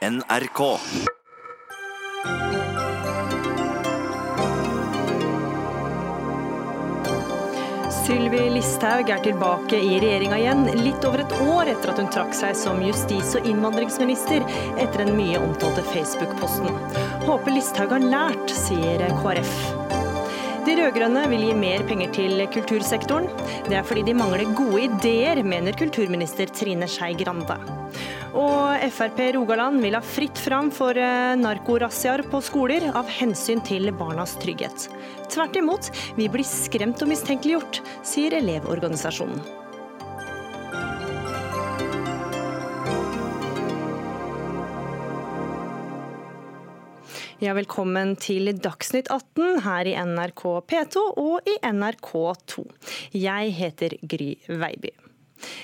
NRK. Sylvi Listhaug er tilbake i regjeringa igjen, litt over et år etter at hun trakk seg som justis- og innvandringsminister etter den mye omtalte Facebook-posten. Håper Listhaug har lært, sier KrF. De rød-grønne vil gi mer penger til kultursektoren. Det er fordi de mangler gode ideer, mener kulturminister Trine Skei Grande. Og Frp Rogaland vil ha fritt fram for eh, narkorazziaer på skoler av hensyn til barnas trygghet. Tvert imot, vi blir skremt og mistenkeliggjort, sier Elevorganisasjonen. Ja, velkommen til Dagsnytt 18 her i NRK P2 og i NRK2. Jeg heter Gry Veiby.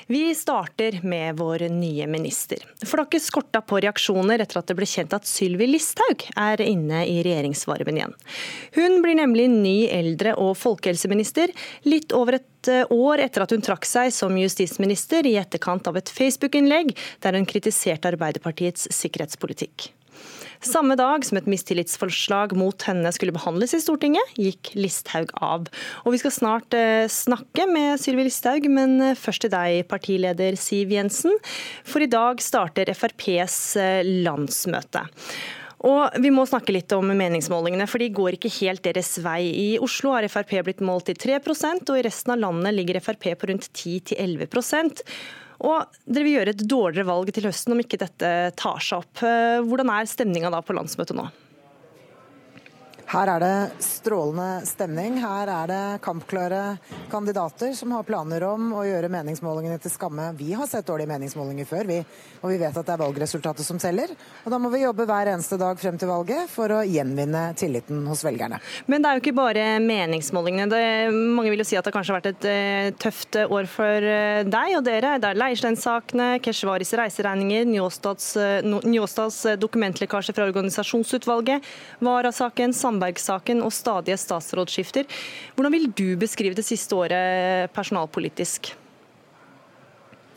Vi starter med vår nye minister. For det har ikke skorta på reaksjoner etter at det ble kjent at Sylvi Listhaug er inne i regjeringsvarmen igjen. Hun blir nemlig ny eldre- og folkehelseminister, litt over et eh, år etter at hun trakk seg som justisminister i etterkant av et Facebook-innlegg der hun kritiserte Arbeiderpartiets sikkerhetspolitikk. Samme dag som et mistillitsforslag mot henne skulle behandles i Stortinget, gikk Listhaug av. Og Vi skal snart eh, snakke med Sylvi Listhaug, men eh, først til deg, partileder Siv Jensen. For i dag starter FrPs eh, landsmøte. Og Vi må snakke litt om meningsmålingene, for de går ikke helt deres vei. I Oslo har Frp blitt målt til 3% og i resten av landet ligger Frp på rundt 10-11 og dere vil gjøre et dårligere valg til høsten om ikke dette tar seg opp. Hvordan er stemninga da på landsmøtet nå? Her er det strålende stemning. Her er det kampklare kandidater som har planer om å gjøre meningsmålingene til skamme. Vi har sett dårlige meningsmålinger før, vi, og vi vet at det er valgresultatet som selger. Og da må vi jobbe hver eneste dag frem til valget for å gjenvinne tilliten hos velgerne. Men det er jo ikke bare meningsmålingene. Det, mange vil jo si at det kanskje har vært et uh, tøft år for uh, deg og dere. Det er Leirstein-sakene, Keshvaris reiseregninger, Njåstads, uh, Njåstads dokumentlekkasje fra organisasjonsutvalget, Vara-saken, Sandberg-saken og stadige statsrådsskifter. Hvordan vil du beskrive det siste året personalpolitisk?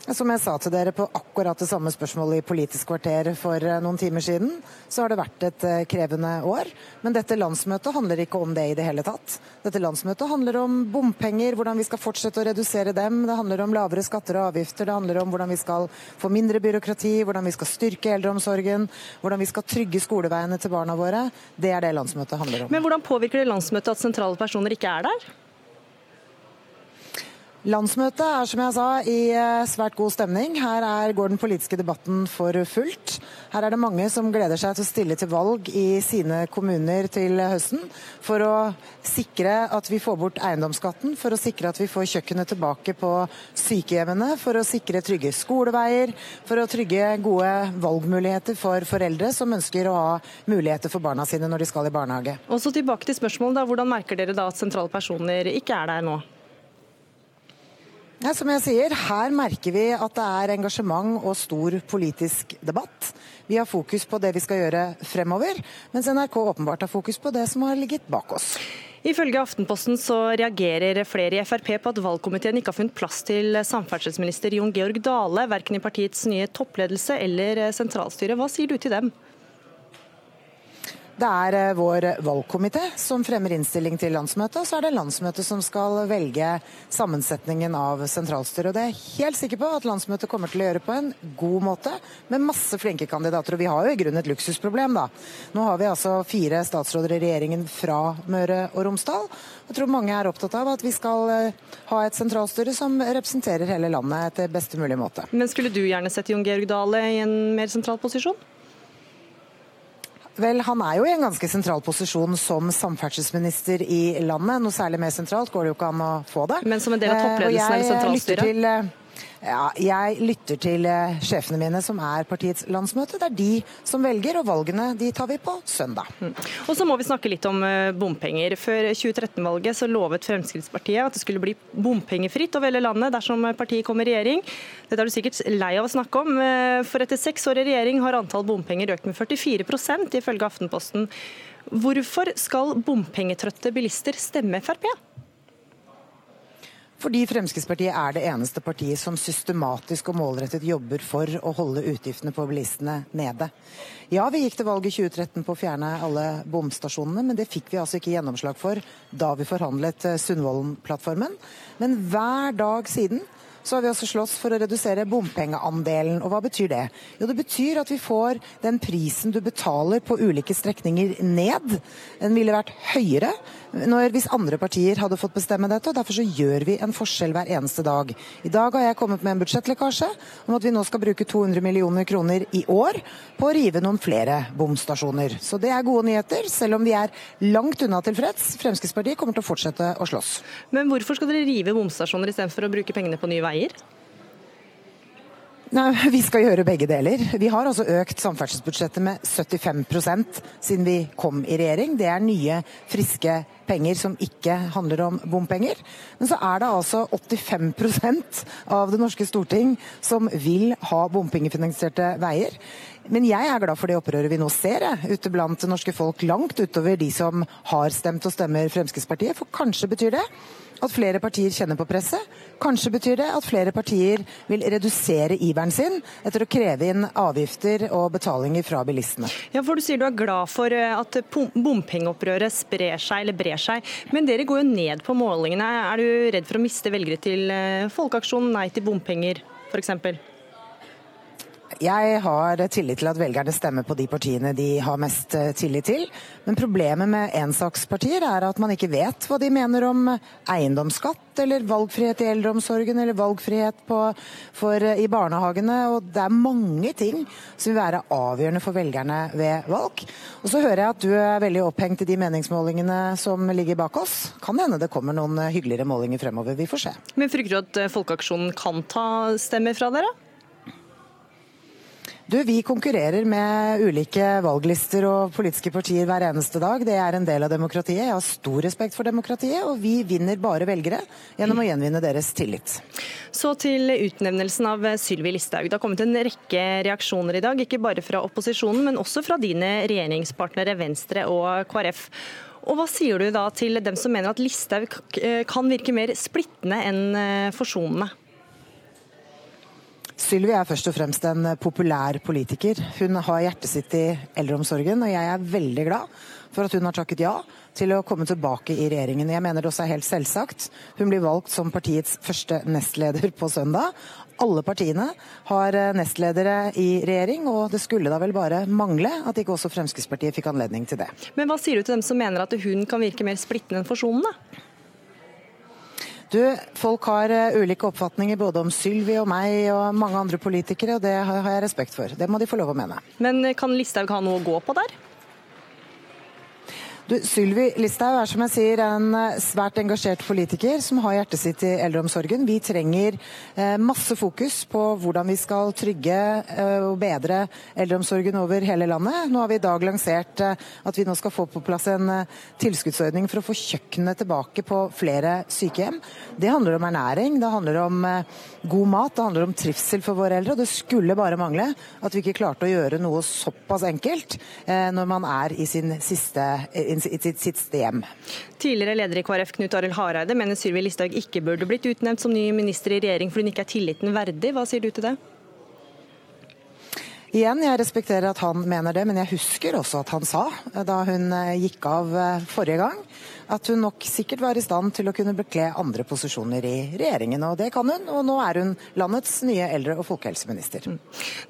Som jeg sa til dere på akkurat det samme spørsmålet i Politisk kvarter for eh, noen timer siden, så har det vært et eh, krevende år. Men dette landsmøtet handler ikke om det i det hele tatt. Dette landsmøtet handler om bompenger, hvordan vi skal fortsette å redusere dem. Det handler om lavere skatter og avgifter. Det handler om hvordan vi skal få mindre byråkrati, hvordan vi skal styrke eldreomsorgen, hvordan vi skal trygge skoleveiene til barna våre. Det er det landsmøtet handler om. Men hvordan påvirker det landsmøtet at sentrale personer ikke er der? Landsmøtet er som jeg sa i eh, svært god stemning. Her er, går den politiske debatten for fullt. Her er det mange som gleder seg til å stille til valg i sine kommuner til høsten. For å sikre at vi får bort eiendomsskatten, for å sikre at vi får kjøkkenet tilbake på sykehjemmene, for å sikre trygge skoleveier, for å trygge gode valgmuligheter for foreldre som ønsker å ha muligheter for barna sine når de skal i barnehage. Og så tilbake til spørsmålet da. Hvordan merker dere da at sentrale personer ikke er der nå? Ja, som jeg sier, Her merker vi at det er engasjement og stor politisk debatt. Vi har fokus på det vi skal gjøre fremover, mens NRK åpenbart har fokus på det som har ligget bak oss. Ifølge Aftenposten så reagerer flere i Frp på at valgkomiteen ikke har funnet plass til samferdselsminister Jon Georg Dale, verken i partiets nye toppledelse eller sentralstyre. Hva sier du til dem? Det er eh, vår valgkomité som fremmer innstilling til landsmøtet, og så er det landsmøtet som skal velge sammensetningen av sentralstyret. Og det er jeg helt sikker på at landsmøtet kommer til å gjøre på en god måte, med masse flinke kandidater. Og vi har jo i grunnen et luksusproblem, da. Nå har vi altså fire statsråder i regjeringen fra Møre og Romsdal. Jeg tror mange er opptatt av at vi skal eh, ha et sentralstyre som representerer hele landet etter beste mulig måte. Men skulle du gjerne sett Jon Georg Dale i en mer sentral posisjon? Vel, han er jo i en ganske sentral posisjon som samferdselsminister i landet. Noe særlig mer sentralt går det jo ikke an å få det. Men som en del av toppledelsen eller sentralstyret? Eh, ja, jeg lytter til eh, sjefene mine, som er partiets landsmøte. Det er de som velger, og valgene de tar vi på søndag. Mm. Og så må vi snakke litt om eh, bompenger. Før 2013-valget så lovet Fremskrittspartiet at det skulle bli bompengefritt over hele landet dersom partiet kom i regjering. Dette er du sikkert lei av å snakke om, eh, for etter seks år i regjering har antall bompenger økt med 44% ifølge Aftenposten. Hvorfor skal bompengetrøtte bilister stemme Frp? Fordi Fremskrittspartiet er det eneste partiet som systematisk og målrettet jobber for å holde utgiftene på bilistene nede. Ja, vi gikk til valg i 2013 på å fjerne alle bomstasjonene, men det fikk vi altså ikke gjennomslag for da vi forhandlet eh, Sundvolden-plattformen. Men hver dag siden så har vi også slåss for å redusere bompengeandelen. Og hva betyr det? Jo, det betyr at vi får den prisen du betaler på ulike strekninger ned. Den ville vært høyere når, hvis andre partier hadde fått bestemme dette, og derfor så gjør vi en forskjell hver eneste dag. I dag har jeg kommet med en budsjettlekkasje om at vi nå skal bruke 200 millioner kroner i år på å rive noen flere bomstasjoner. Så det er gode nyheter, selv om vi er langt unna tilfreds. Fremskrittspartiet kommer til å fortsette å slåss. Men hvorfor skal dere rive bomstasjoner istedenfor å bruke pengene på nye veier? Nei, Vi skal gjøre begge deler. Vi har altså økt samferdselsbudsjettet med 75% siden vi kom i regjering. Det er nye, friske penger som ikke handler om bompenger. Men så er det altså 85% av det norske storting som vil ha bompengefinansierte veier. Men jeg er glad for det opprøret vi nå ser jeg, ute blant norske folk, langt utover de som har stemt og stemmer Fremskrittspartiet. For kanskje betyr det at flere partier kjenner på presset. Kanskje betyr det at flere partier vil redusere iveren sin etter å kreve inn avgifter og betalinger fra bilistene. Ja, for Du sier du er glad for eh, at bompengeopprøret sprer seg, eller brer seg. Men dere går jo ned på målingene. Er du redd for å miste velgere til eh, Folkeaksjonen Nei til bompenger, f.eks.? Jeg har tillit til at velgerne stemmer på de partiene de har mest eh, tillit til. Men problemet med ensakspartier er at man ikke vet hva de mener om eiendomsskatt, eller valgfrihet i eldreomsorgen, eller valgfrihet på, for, i barnehagene. Og det er mange ting som vil være avgjørende for velgerne ved valg. Og så hører jeg at du er veldig opphengt i de meningsmålingene som ligger bak oss. Kan hende det kommer noen hyggeligere målinger fremover. Vi får se. Men frykter du at Folkeaksjonen kan ta stemmer fra dere? Du, Vi konkurrerer med ulike valglister og politiske partier hver eneste dag. Det er en del av demokratiet. Jeg har stor respekt for demokratiet, og vi vinner bare velgere gjennom å gjenvinne deres tillit. Så til utnevnelsen av Sylvi Listhaug. Det har kommet en rekke reaksjoner i dag, ikke bare fra opposisjonen, men også fra dine regjeringspartnere Venstre og KrF. Og Hva sier du da til dem som mener at Listhaug kan virke mer splittende enn eh, forsonende? Sylvi er først og fremst en populær politiker. Hun har hjertet sitt i eldreomsorgen, og jeg er veldig glad for at hun har takket ja til å komme tilbake i regjeringen. Jeg mener det også er helt selvsagt. Hun blir valgt som partiets første nestleder på søndag. Alle partiene har nestledere i regjering, og det skulle da vel bare mangle at ikke også Fremskrittspartiet fikk anledning til det. Men hva sier du til dem som mener at hun kan virke mer splittende enn forsonende? Du, Folk har uh, ulike oppfatninger både om Sylvi og meg og mange andre politikere, og det har, har jeg respekt for. Det må de få lov å mene. Men eh, kan Listhaug ha noe å gå på der? Du, Sylvi Listhaug er som jeg sier en eh, svært engasjert politiker som har hjertet sitt i eldreomsorgen. Vi trenger eh, masse fokus på hvordan vi skal trygge eh, og bedre eldreomsorgen over hele landet. Nå har vi i dag lansert eh, at vi nå skal få på plass en eh, tilskuddsordning for å få kjøkkenet tilbake på flere sykehjem. Det handler om ernæring, det handler om eh, god mat, det handler om trivsel for våre eldre. Og det skulle bare mangle at vi ikke klarte å gjøre noe såpass enkelt når man er i siste i sitt siste hjem. Tidligere leder i KrF Knut Arild Hareide mener Sylvi Listhaug ikke burde blitt utnevnt som ny minister i regjering fordi hun ikke er tilliten verdig. Hva sier du til det? Igjen, jeg respekterer at han mener det, men jeg husker også at han sa, da hun eh, gikk av eh, forrige gang, at hun nok sikkert var i stand til å kunne bekle andre posisjoner i regjeringen. Og det kan hun, og nå er hun landets nye eldre- og folkehelseminister. Mm.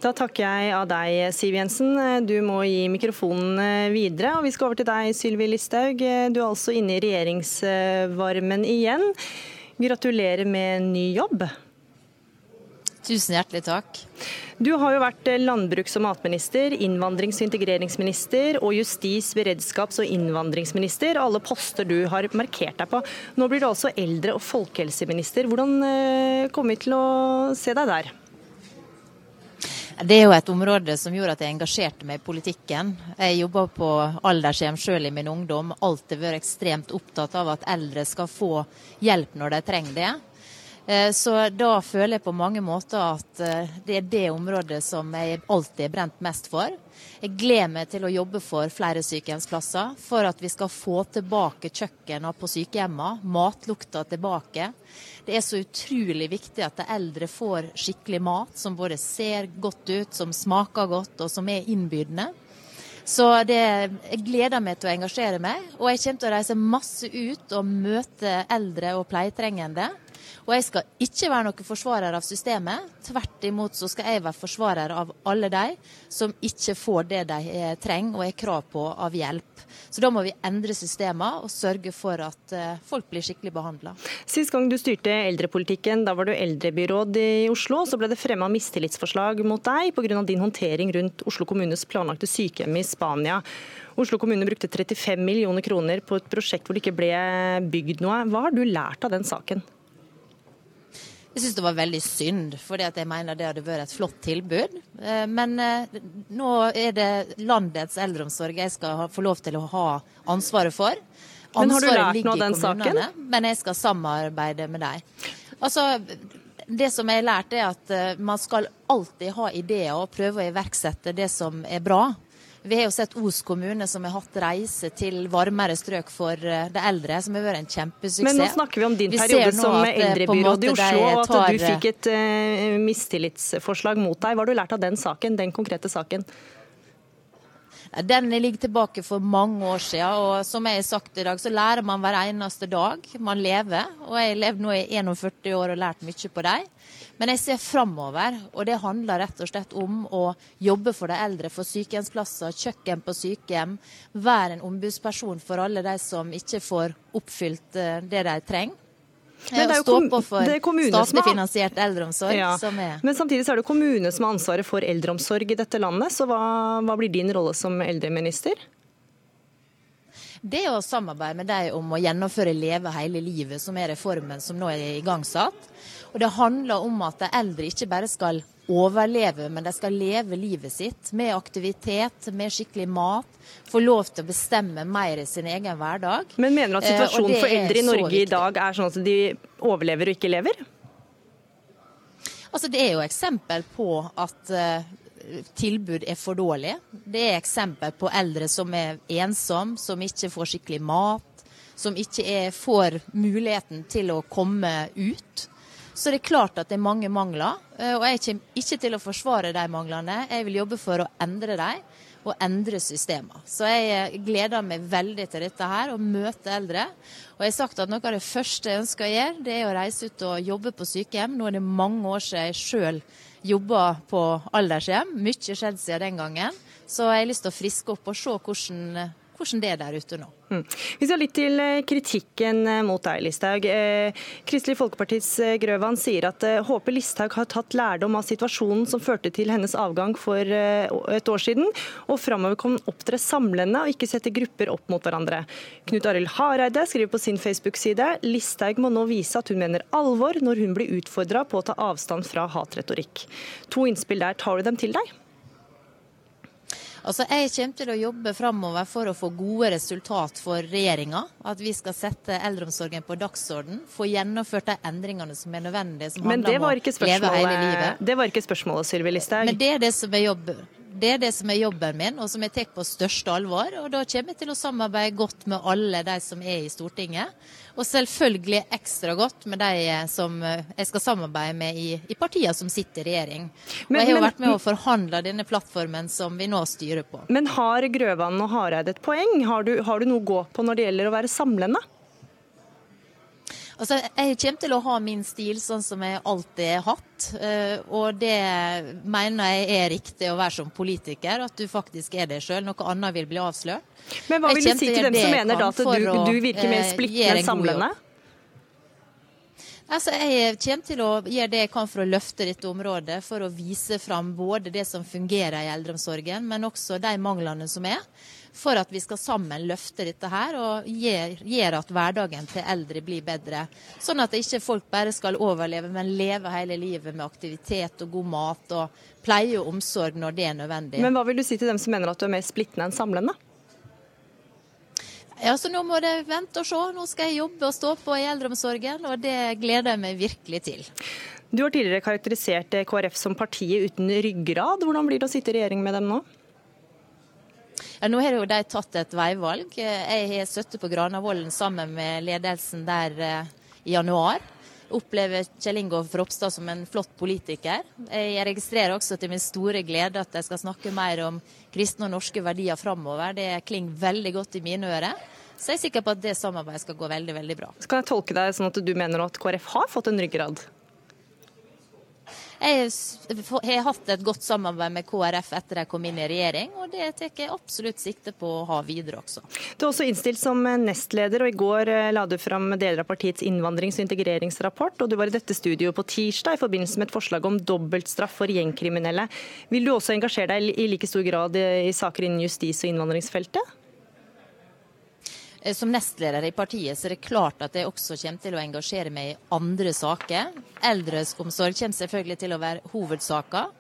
Da takker jeg av deg, Siv Jensen. Du må gi mikrofonen eh, videre. Og vi skal over til deg, Sylvi Listhaug. Du er altså inne i regjeringsvarmen igjen. Gratulerer med ny jobb. Tusen hjertelig takk. Du har jo vært landbruks- og matminister, innvandrings- og integreringsminister og justis-, beredskaps- og innvandringsminister. Alle poster du har markert deg på. Nå blir du altså eldre- og folkehelseminister. Hvordan eh, kommer vi til å se deg der? Det er jo et område som gjorde at jeg engasjerte meg i politikken. Jeg jobba på aldershjem sjøl i min ungdom. Alltid vært ekstremt opptatt av at eldre skal få hjelp når de trenger det. Eh, så da føler jeg på mange måter at eh, det er det området som jeg alltid er brent mest for. Jeg gleder meg til å jobbe for flere sykehjemsplasser, for at vi skal få tilbake kjøkkenene på sykehjemmene, matlukta tilbake. Det er så utrolig viktig at de eldre får skikkelig mat som både ser godt ut, som smaker godt og som er innbydende. Så det, jeg gleder meg til å engasjere meg, og jeg kommer til å reise masse ut og møte eldre og pleietrengende. Og jeg skal ikke være noen forsvarer av systemet. Tvert imot så skal jeg være forsvarer av alle de som ikke får det de eh, trenger og har krav på av hjelp. Så da må vi endre systemet og sørge for at eh, folk blir skikkelig behandla. Sist gang du styrte eldrepolitikken, da var du eldrebyråd i Oslo. Så ble det fremma mistillitsforslag mot deg pga. din håndtering rundt Oslo kommunes planlagte sykehjem i Spania. Oslo kommune brukte 35 millioner kroner på et prosjekt hvor det ikke ble bygd noe. Hva har du lært av den saken? Jeg syns det var veldig synd, for jeg mener det hadde vært et flott tilbud. Eh, men eh, nå er det landets eldreomsorg jeg skal få lov til å ha ansvaret for. Ansvaret men har du lært noe av den saken? Men jeg skal samarbeide med deg. Altså, det som jeg har lært, er at eh, man skal alltid ha ideer og prøve å iverksette det som er bra. Vi har jo sett Os kommune som har hatt reise til varmere strøk for eh, de eldre, som har vært en kjempesuksess. Men nå snakker vi om din periode som eh, eldrebyråd i Oslo, og at du fikk et uh, mistillitsforslag mot deg. Hva har du lært av den saken, den konkrete saken? Den ligger tilbake for mange år siden, og som jeg har sagt i dag, så lærer man hver eneste dag man lever. Og jeg har levd nå i 41 år og lært mye på dem. Men jeg ser framover, og det handler rett og slett om å jobbe for de eldre, for sykehjemsplasser, kjøkken på sykehjem. Være en ombudsperson for alle de som ikke får oppfylt eh, det de trenger. Men det er jo stå på for statlig finansiert eldreomsorg. Ja. Men samtidig så er det kommunene som har ansvaret for eldreomsorg i dette landet. Så hva, hva blir din rolle som eldreminister? Det er å samarbeide med dem om å gjennomføre Leve hele livet, som er reformen som nå er igangsatt. Og Det handler om at de eldre ikke bare skal overleve, men de skal leve livet sitt med aktivitet, med skikkelig mat. Få lov til å bestemme mer i sin egen hverdag. Men mener du at eh, situasjonen for eldre i Norge i dag er sånn at de overlever og ikke lever? Altså, Det er jo eksempel på at uh, tilbud er for dårlig. Det er eksempel på eldre som er ensom, som ikke får skikkelig mat, som ikke er, får muligheten til å komme ut. Så det er klart at det er mange mangler. Eh, og jeg kommer ikke til å forsvare de manglene. Jeg vil jobbe for å endre dem og endre systemer. Så jeg eh, gleder meg veldig til dette her, å møte eldre. Og jeg har sagt at noe av det første jeg ønsker å gjøre, det er å reise ut og jobbe på sykehjem. Nå er det mange år siden jeg sjøl jobba på aldershjem. Mye skjedd siden den gangen. Så jeg har lyst til å friske opp og se hvordan hvordan det er der ute nå. Mm. Vi skal litt til eh, kritikken eh, mot deg, Listhaug. Eh, Kristelig Folkepartis Grøvan sier at håper Listhaug har tatt lærdom av situasjonen som førte til hennes avgang for et år siden, og framover kan opptre samlende og ikke sette grupper opp mot hverandre. Knut Arild Hareide skriver på sin Facebook-side Listhaug må nå vise at hun mener alvor når hun blir utfordra på å ta avstand fra hatretorikk. To innspill der. Tar du dem til deg? Altså, Jeg kommer til å jobbe framover for å få gode resultat for regjeringa. At vi skal sette eldreomsorgen på dagsorden. Få gjennomført de endringene som er nødvendige. Som Men det var det var ikke spørsmålet, Sylvi Listhaug. Men det er det som er jobben. Det er det som er jobben min, og som jeg tar på største alvor. Og da kommer jeg til å samarbeide godt med alle de som er i Stortinget. Og selvfølgelig ekstra godt med de som jeg skal samarbeide med i, i partiene som sitter i regjering. Og jeg har jo vært med å forhandle denne plattformen som vi nå styrer på. Men har Grøvan og Hareide et poeng? Har du, har du noe å gå på når det gjelder å være samlende? Altså, jeg kommer til å ha min stil sånn som jeg alltid har hatt. Eh, og det mener jeg er riktig å være som politiker, at du faktisk er deg sjøl. Noe annet vil bli avslørt. Men hva vil du si til dem som mener da at du, du virker mer eh, splittende enn samlende? Altså, jeg kommer til å gjøre det jeg kan for å løfte dette området, for å vise fram både det som fungerer i eldreomsorgen, men også de manglene som er for at vi skal sammen løfte dette her og gjøre at hverdagen til eldre blir bedre. Sånn at ikke folk bare skal overleve, men leve hele livet med aktivitet og god mat og pleie og omsorg når det er nødvendig. Men hva vil du si til dem som mener at du er mer splittende enn samlende? Ja, så Nå må det vente og se. Nå skal jeg jobbe og stå på i eldreomsorgen, og det gleder jeg meg virkelig til. Du har tidligere karakterisert KrF som partiet uten ryggrad. Hvordan blir det å sitte i regjering med dem nå? Ja, nå har jo de tatt et veivalg. Jeg har sittet på Granavolden sammen med ledelsen der eh, i januar. Opplever Kjell Ingolf Ropstad som en flott politiker. Jeg registrerer også til min store glede at de skal snakke mer om kristne og norske verdier framover. Det klinger veldig godt i mine ører. Så jeg er sikker på at det samarbeidet skal gå veldig veldig bra. Skal jeg tolke deg sånn at du mener at KrF har fått en ryggrad? Jeg har hatt et godt samarbeid med KrF etter jeg kom inn i regjering, og det tar jeg absolutt sikte på å ha videre også. Du er også innstilt som nestleder, og i går eh, la du fram deler av partiets innvandrings- og integreringsrapport. og Du var i dette studioet på tirsdag i forbindelse med et forslag om dobbeltstraff for gjengkriminelle. Vil du også engasjere deg i like stor grad i saker innen justis- og innvandringsfeltet? Eh, som nestleder i partiet så er det klart at jeg også kommer til å engasjere meg i andre saker. Eldreomsorg kommer selvfølgelig til å være hovedsaker.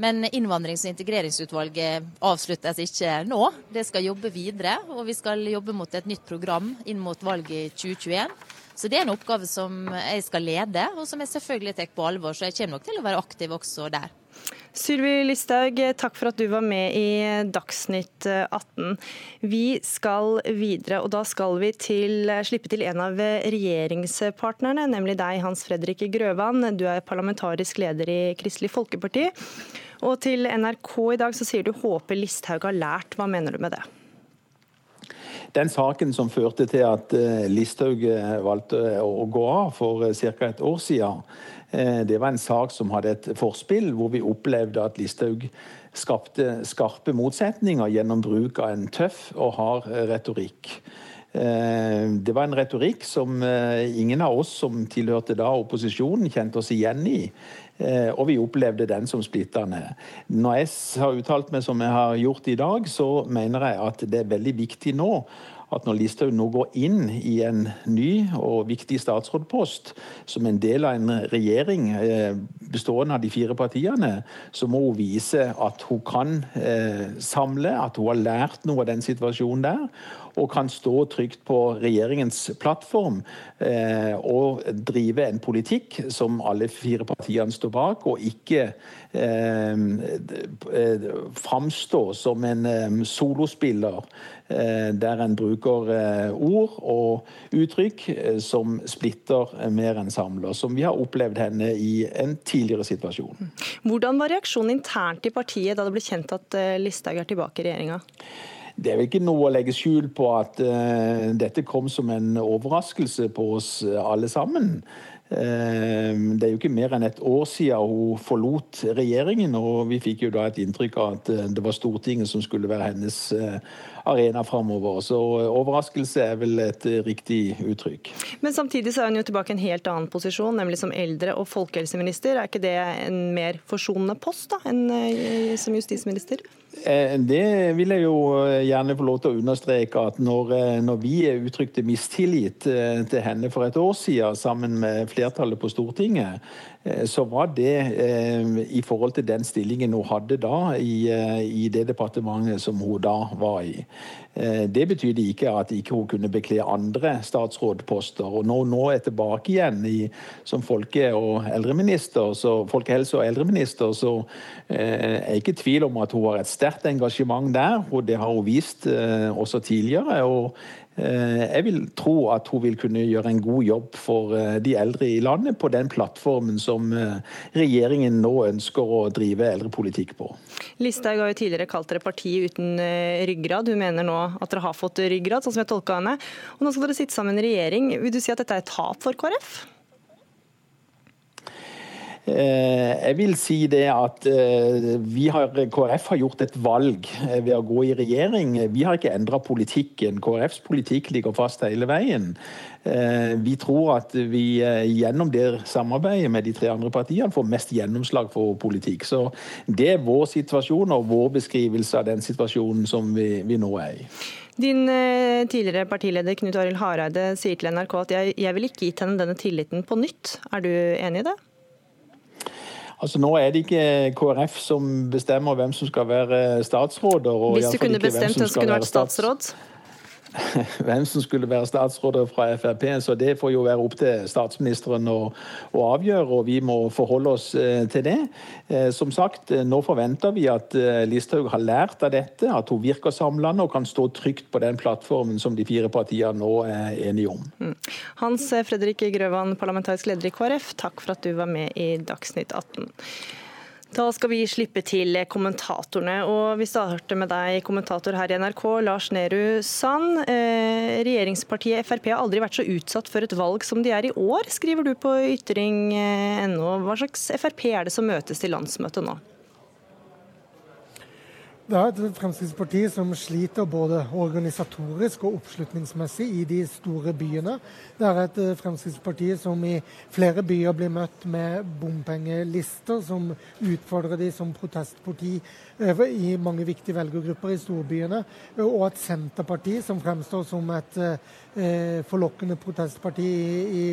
Men innvandrings- og integreringsutvalget avsluttes ikke nå. Det skal jobbe videre, og vi skal jobbe mot et nytt program inn mot valget i 2021. Så det er en oppgave som jeg skal lede, og som jeg selvfølgelig tar på alvor. Så jeg kommer nok til å være aktiv også der. Sylvi Listhaug, takk for at du var med i Dagsnytt 18. Vi skal videre, og da skal vi til, slippe til en av regjeringspartnerne, nemlig deg, Hans Fredrik Grøvan. Du er parlamentarisk leder i Kristelig Folkeparti. Og til NRK i dag så sier du håper Listhaug har lært. Hva mener du med det? Den saken som førte til at eh, Listhaug eh, valgte å gå av for eh, ca. et år siden, det var en sak som hadde et forspill, hvor vi opplevde at Listhaug skapte skarpe motsetninger gjennom bruk av en tøff og hard retorikk. Det var en retorikk som ingen av oss som tilhørte da opposisjonen, kjente oss igjen i. Og vi opplevde den som splittende. Når jeg har uttalt meg som jeg har gjort i dag, så mener jeg at det er veldig viktig nå at når Listhaug nå går inn i en ny og viktig statsrådpost som en del av en regjering eh, bestående av de fire partiene, så må hun vise at hun kan eh, samle, at hun har lært noe av den situasjonen der og kan stå trygt på regjeringens plattform eh, og drive en politikk som alle fire partiene står bak, og ikke eh, eh framstå som en eh, solospiller eh, der en bruker eh, ord og uttrykk som splitter mer enn samler, som vi har opplevd henne i en tidligere situasjon. Hvordan var reaksjonen internt i partiet da det ble kjent at Listhaug er tilbake i regjeringa? Det er vel ikke noe å legge skjul på at uh, dette kom som en overraskelse på oss alle sammen. Uh, det er jo ikke mer enn et år siden hun forlot regjeringen, og vi fikk jo da et inntrykk av at uh, det var Stortinget som skulle være hennes arena framover. Så overraskelse er vel et riktig uttrykk. Men samtidig så er hun jo tilbake i en helt annen posisjon, nemlig som eldre- og folkehelseminister. Er ikke det en mer forsonende post da, enn som justisminister? Eh, det vil jeg jo eh, gjerne få lov til å understreke at når, eh, når vi uttrykte mistillit til henne for et år siden sammen med flertallet på Stortinget, så var det i forhold til den stillingen hun hadde da i, i det departementet som hun da var i. Det betydde ikke at ikke hun kunne bekle andre statsrådposter. Og når nå er tilbake igjen i, som folke- og eldreminister, så, folkehelse- og eldreminister, så er jeg ikke i tvil om at hun har et sterkt engasjement der, og det har hun vist eh, også tidligere. og eh, jeg vil tro at hun vil kunne gjøre en god jobb for eh, de eldre i landet på den plattformen som regjeringen nå ønsker å drive eldrepolitikk på. Listhaug har jo tidligere kalt dere partiet uten ryggrad. Hun mener nå at dere har fått ryggrad, sånn som jeg tolka henne. Og nå skal dere sitte sammen i regjering. Vil du si at dette er et tap for KrF? Eh, jeg vil si det at eh, vi har, KrF har gjort et valg eh, ved å gå i regjering. Vi har ikke endra politikken. KrFs politikk ligger fast hele veien. Vi tror at vi gjennom det samarbeidet med de tre andre partiene får mest gjennomslag for politikk. Så det er vår situasjon og vår beskrivelse av den situasjonen som vi, vi nå er i. Din tidligere partileder Knut Arild Hareide sier til NRK at jeg, jeg vil ikke gitt henne denne tilliten på nytt. Er du enig i det? Altså Nå er det ikke KrF som bestemmer hvem som skal være statsråder. Hvis du kunne bestemt hvem som skulle vært statsråd? hvem som skulle være statsråder fra Frp, så det får jo være opp til statsministeren å, å avgjøre, og vi må forholde oss eh, til det. Eh, som sagt, nå forventer vi at Listhaug har lært av dette, at hun virker samlende og kan stå trygt på den plattformen som de fire partiene nå er enige om. Mm. Hans Fredrik Grøvan, parlamentarisk leder i KrF, takk for at du var med i Dagsnytt 18. Da skal vi slippe til kommentatorene. og Vi starter med deg, kommentator her i NRK, Lars Nehru Sand. Eh, regjeringspartiet Frp har aldri vært så utsatt for et valg som de er i år, skriver du på ytring.no. Hva slags Frp er det som møtes til landsmøtet nå? Det er et Fremskrittsparti som sliter både organisatorisk og oppslutningsmessig i de store byene. Det er et eh, Fremskrittsparti som i flere byer blir møtt med bompengelister som utfordrer de som protestparti eh, i mange viktige velgergrupper i storbyene. Og et Senterparti som fremstår som et eh, forlokkende protestparti i, i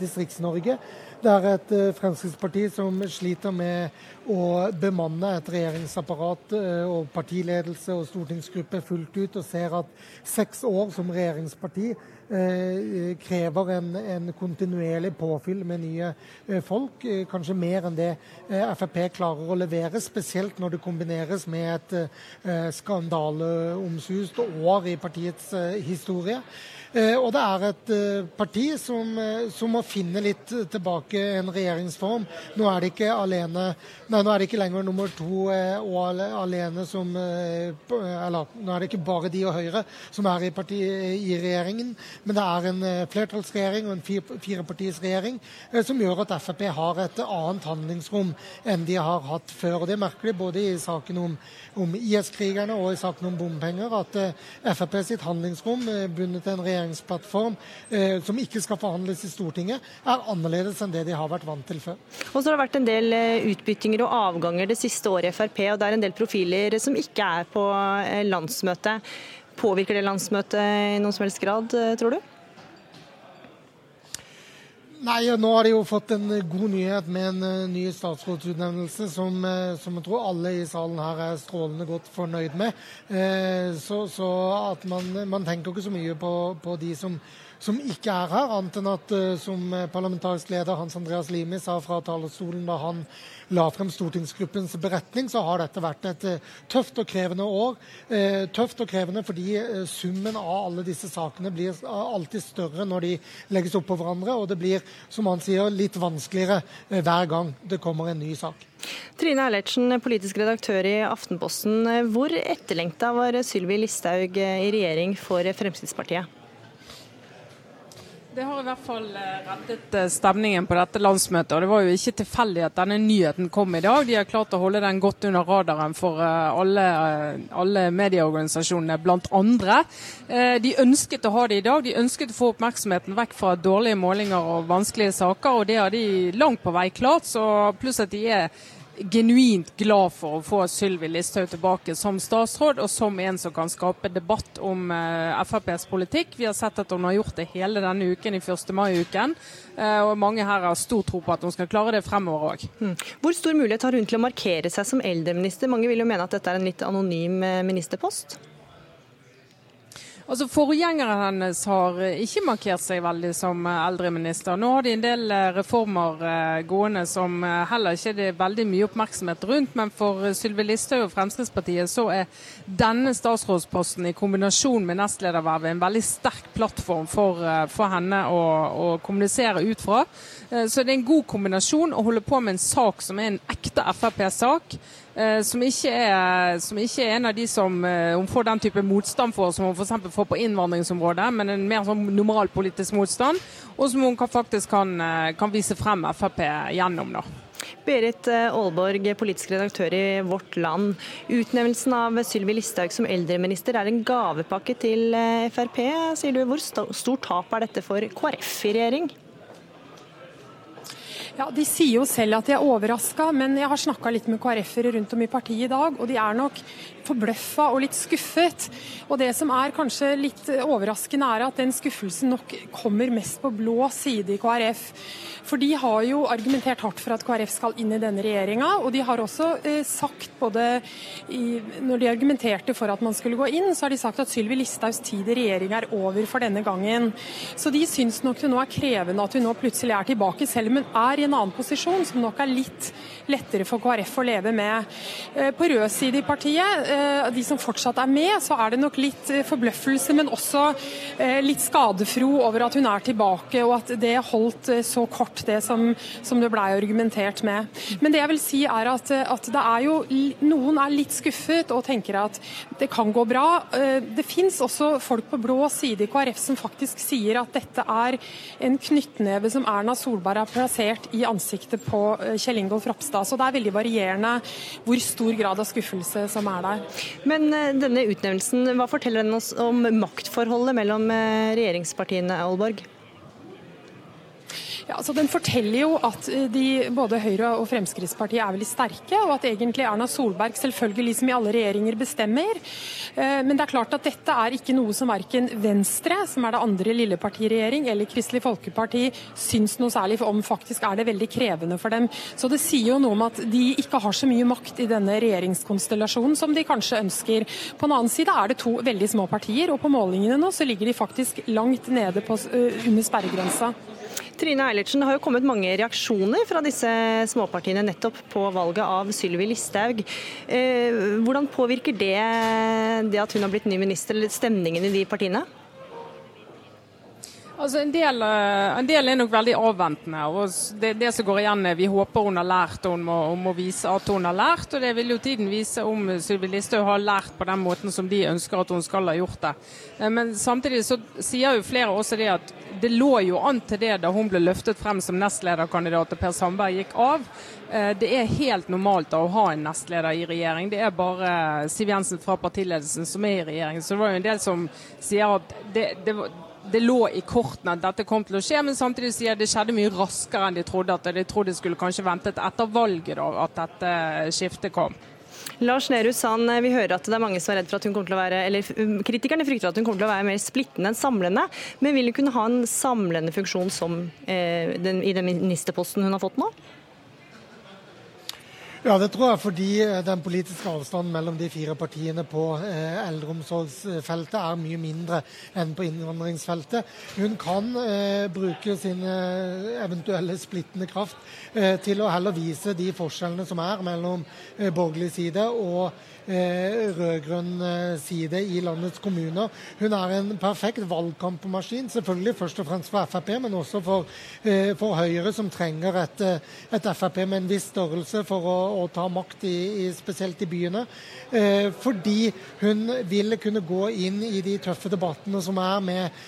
Distrikts-Norge. Det er et eh, Fremskrittsparti som sliter med å bemanne et regjeringsapparat eh, og partiledelse og stortingsgruppe fullt ut, og ser at seks år som regjeringsparti eh, krever en, en, kontinuerlig påfyll med nye folk. Kanskje mer enn det Frp klarer å levere, spesielt når det kombineres med et skandaleomsust år i partiets historie. Eh, og det er et eh, parti som, eh, som, må finne litt tilbake en regjeringsform. Nå er det ikke alene, nei, nå er det ikke lenger nummer to og alene som Eller nå er det ikke bare de og Høyre som er i, parti, i regjeringen, men det er en flertallsregjering og en firepartisregjering som gjør at Frp har et annet handlingsrom enn de har hatt før. og Det merker de både i saken om, om IS-krigerne og i saken om bompenger, at Frp sitt handlingsrom bundet en regjering regjeringsplattform eh, som ikke skal forhandles i Stortinget, er annerledes enn det de har vært vant til før. Og så har det vært en del eh, utbyttinger og avganger det siste året i Frp, og det er en del profiler som ikke er på eh, landsmøtet. Påvirker det landsmøtet i noen som helst grad, eh, tror du? Nei, Nå har de jo fått en god nyhet med en ny statsrådsutnevnelse som, som, jeg tror alle i salen her er strålende godt fornøyd med. Så, så at man, man, tenker ikke så mye på, på de som som ikke er her, annet enn at uh, som parlamentarisk leder Hans Andreas Limi sa fra talerstolen da han la frem stortingsgruppens beretning, så har dette vært et uh, tøft og krevende år. Tøft og krevende fordi summen av alle disse sakene blir alltid større når de legges opp på hverandre, og det blir, som han sier, litt vanskeligere hver gang det kommer en ny sak. Trine Eilertsen, politisk redaktør i Aftenposten. Hvor etterlengta var Sylvi Listhaug i regjering for Fremskrittspartiet? Det har i hvert fall eh, reddet eh, stemningen på dette landsmøtet. og Det var jo ikke tilfeldig at denne nyheten kom i dag. De har klart å holde den godt under radaren for eh, alle, alle medieorganisasjonene, blant andre. De ønsket å ha det i dag. De ønsket å få oppmerksomheten vekk fra dårlige målinger og vanskelige saker, og det har de langt på vei klart. Så pluss at de er genuint glad for å få Sylvi Listhaug tilbake som statsråd, og som en som kan skape debatt om uh, FrPs politikk. Vi har sett at hun har gjort det hele denne uken i 1. mai-uken. Uh, og mange her har stor tro på at hun skal klare det fremover òg. Mm. Hvor stor mulighet har hun til å markere seg som eldreminister? Mange vil jo mene at dette er en litt anonym eh, ministerpost? Altså Forgjengeren hennes har ikke markert seg veldig som eh, eldreminister. Nå har de en del eh, reformer eh, gående som heller ikke er veldig mye oppmerksomhet rundt. Men for Sylvi Listhaug og Fremskrittspartiet så er denne statsrådsposten i kombinasjon med nestledervervet en veldig sterk plattform for, for henne å, å, kommunisere ut fra. Så det er en god kombinasjon å holde på med en sak som er en ekte Frp-sak. Eh, som ikke, er, som ikke, er, en av de som eh, hun får den type motstand for som hun f.eks. får på innvandringsområdet, men en mer sånn normal motstand, og som hun kan, faktisk kan, eh, kan vise frem Frp gjennom. da. Berit Aalborg, politisk redaktør i Vårt Land. Utnevnelsen av Sylvi Listhaug som eldreminister er en gavepakke til Frp, sier du. Hvor stort tap er dette for KrF i regjering? Ja, De sier jo selv at de er overraska, men jeg har snakka litt med KrF-ere rundt om i partiet i dag, og de er nok forbløffa og litt skuffet. Og Det som er kanskje litt overraskende, er at den skuffelsen nok kommer mest på blå side i KrF. For de har jo argumentert hardt for at KrF skal inn i denne regjeringa. Og de har også eh, sagt både i, Når de argumenterte for at man skulle gå inn, så har de sagt at Sylvi Listhaugs tid i regjering er over for denne gangen. Så de syns nok det nå er krevende at hun nå plutselig er tilbake, selv om hun er i en annen posisjon, som nok er litt lettere for KrF å leve med. Eh, på rød side i partiet, eh, de som fortsatt er med, så er det nok litt eh, forbløffelse, men også litt skadefro over at hun er tilbake, og at det holdt så kort, det som, som det blei argumentert med. Men det jeg vil si er at, at, det er jo Noen er litt skuffet og tenker at det kan gå bra. Det fins også folk på blå side i KrF som faktisk sier at dette er en knyttneve som Erna Solberg har plassert i ansiktet på Kjell Ingolf Ropstad. Så det er veldig varierende hvor stor grad av skuffelse som er der. Men eh, denne utnevnelsen, hva forteller den oss om maktforholdet mellom eh, regjeringspartiene, Aalborg? Ja, altså Den forteller jo at eh, de, både Høyre og Fremskrittspartiet er veldig sterke, og at egentlig Erna Solberg selvfølgelig som i alle regjeringer bestemmer. Eh, men det er klart at dette er ikke noe som verken Venstre, som er det andre lille partiregjering, eller Kristelig Folkeparti syns noe særlig om. Faktisk er det veldig krevende for dem. Så det sier jo noe om at de ikke har så mye makt i denne regjeringskonstellasjonen som de kanskje ønsker. På den annen side er det to veldig små partier, og på målingene nå så ligger de faktisk langt nede på, eh, under sperregrensa. Trine Eilertsen, det har jo kommet mange reaksjoner fra disse småpartiene nettopp på valget av Sylvi Listhaug. Eh, hvordan påvirker det det at hun har blitt ny minister, eller stemningen i de partiene? Altså en del, eh, en del, er nok veldig avventende. og det, det, som går igjen er Vi håper hun har lært og hun må, hun må, vise at hun har lært. og Det vil jo tiden vise om Sylvi Listhaug har lært på den måten som de ønsker at hun skal ha gjort det. Eh, men samtidig så sier jo flere også det at det lå jo an til det da hun ble løftet frem som nestlederkandidat og Per Sandberg gikk av. Eh, det er helt normalt å ha en nestleder i regjering. Det er bare Siv Jensen fra partiledelsen som er i regjering. Så det var jo en del som sier at det, det var det lå i kortene at dette kom til å skje, men samtidig sier det skjedde mye raskere enn de trodde. at De trodde de skulle kanskje ventet etter valget da, at dette skiftet kom. Lars Nehru Sand, vi hører at det er mange som er redd for at hun kommer til å være, eller um, Kritikerne frykter at hun kommer til å være mer splittende enn samlende. Men vil hun kunne ha en samlende funksjon som, eh, den, i den ministerposten hun har fått nå? Ja, det tror jeg fordi eh, den politiske avstanden mellom de fire partiene på eh, eldreomsorgsfeltet er mye mindre enn på innvandringsfeltet. Hun kan eh, bruke sin eh, eventuelle splittende kraft eh, til å heller vise de forskjellene som er mellom eh, borgerlig side og rød-grønn eh, side i landets kommuner. Hun er en perfekt valgkampmaskin, selvfølgelig først og fremst for Frp, men også for, eh, for Høyre, som trenger et, et, Frp med en viss størrelse for å, å ta makt, i, i, spesielt i byene. Fordi hun vil kunne gå inn i de tøffe debattene som er med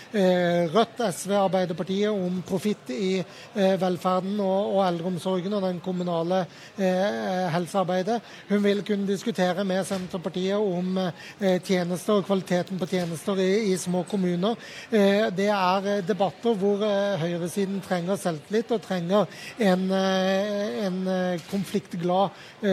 Rødt, SV, Arbeiderpartiet om profitt i velferden og, og eldreomsorgen og den kommunale helsearbeidet. Hun vil kunne diskutere med Senterpartiet om eh, tjenester og kvaliteten på tjenester i, i små kommuner. Eh, det er eh, debatter hvor høyresiden trenger selvtillit og trenger en, en konfliktglad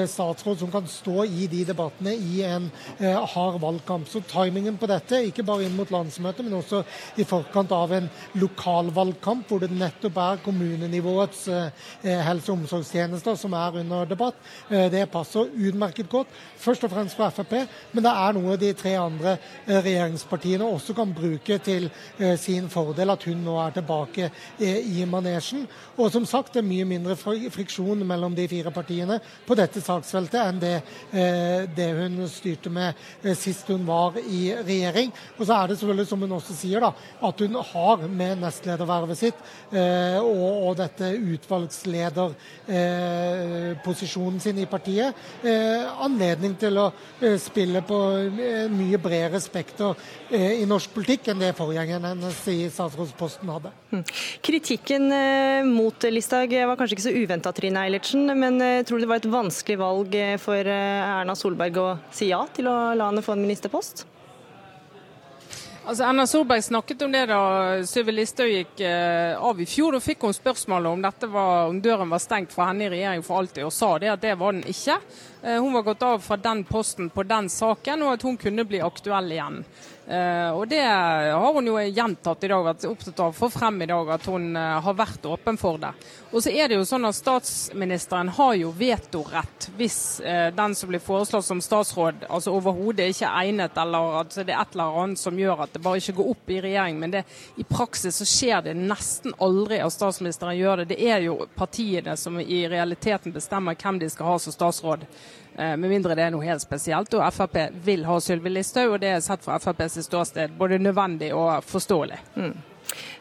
statsråd som kan stå i de debattene i en hard valgkamp. Så timingen på dette, ikke bare inn mot landsmøtet, men også i forkant av en lokalvalgkamp hvor det nettopp er kommunenivåets helse- og omsorgstjenester som er under debatt, det passer utmerket godt. Først og fremst fremst for Frp, men det er noe de tre andre eh, regjeringspartiene også kan bruke til eh, sin fordel, at hun nå er tilbake eh, i manesjen. Og som sagt, det er mye mindre friksjon mellom de fire partiene på dette saksfeltet enn det, det hun styrte med sist hun var i regjering. Og så er det selvfølgelig, som hun også sier, da, at hun har med nestledervervet sitt og, og dette utvalgslederposisjonen sin i partiet anledning til å spiller på eh, mye bredere spekter eh, i norsk politikk enn det forgjengeren hennes i statsrådsposten hadde. Hm. Kritikken mot Listhaug var kanskje ikke så uventa, Trine Eilertsen. Men tror du det var et vanskelig valg for Erna Solberg å si ja til å la henne få en ministerpost? Altså, Erna Solberg snakket om det da Sylvi Listhaug gikk eh, av i fjor. Da fikk hun spørsmålet om, dette var, om døren var stengt for henne i regjering for alltid, og sa det at det var den ikke. Eh, hun var gått av fra den posten på den saken, og at hun kunne bli aktuell igjen. Uh, og det har hun jo gjentatt i dag, vært opptatt av å få frem i dag, at hun har vært åpen for det. Og så er det jo sånn at Statsministeren har jo vetorett hvis eh, den som blir foreslått som statsråd altså overhodet ikke er egnet, eller at det er et eller annet som gjør at det bare ikke går opp i regjering. Men det, i praksis så skjer det nesten aldri at statsministeren gjør det. Det er jo partiene som i realiteten bestemmer hvem de skal ha som statsråd. Eh, med mindre det er noe helt spesielt. Og Frp vil ha Sylvi Listhaug, og det er sett fra FrPs ståsted både nødvendig og forståelig. Mm.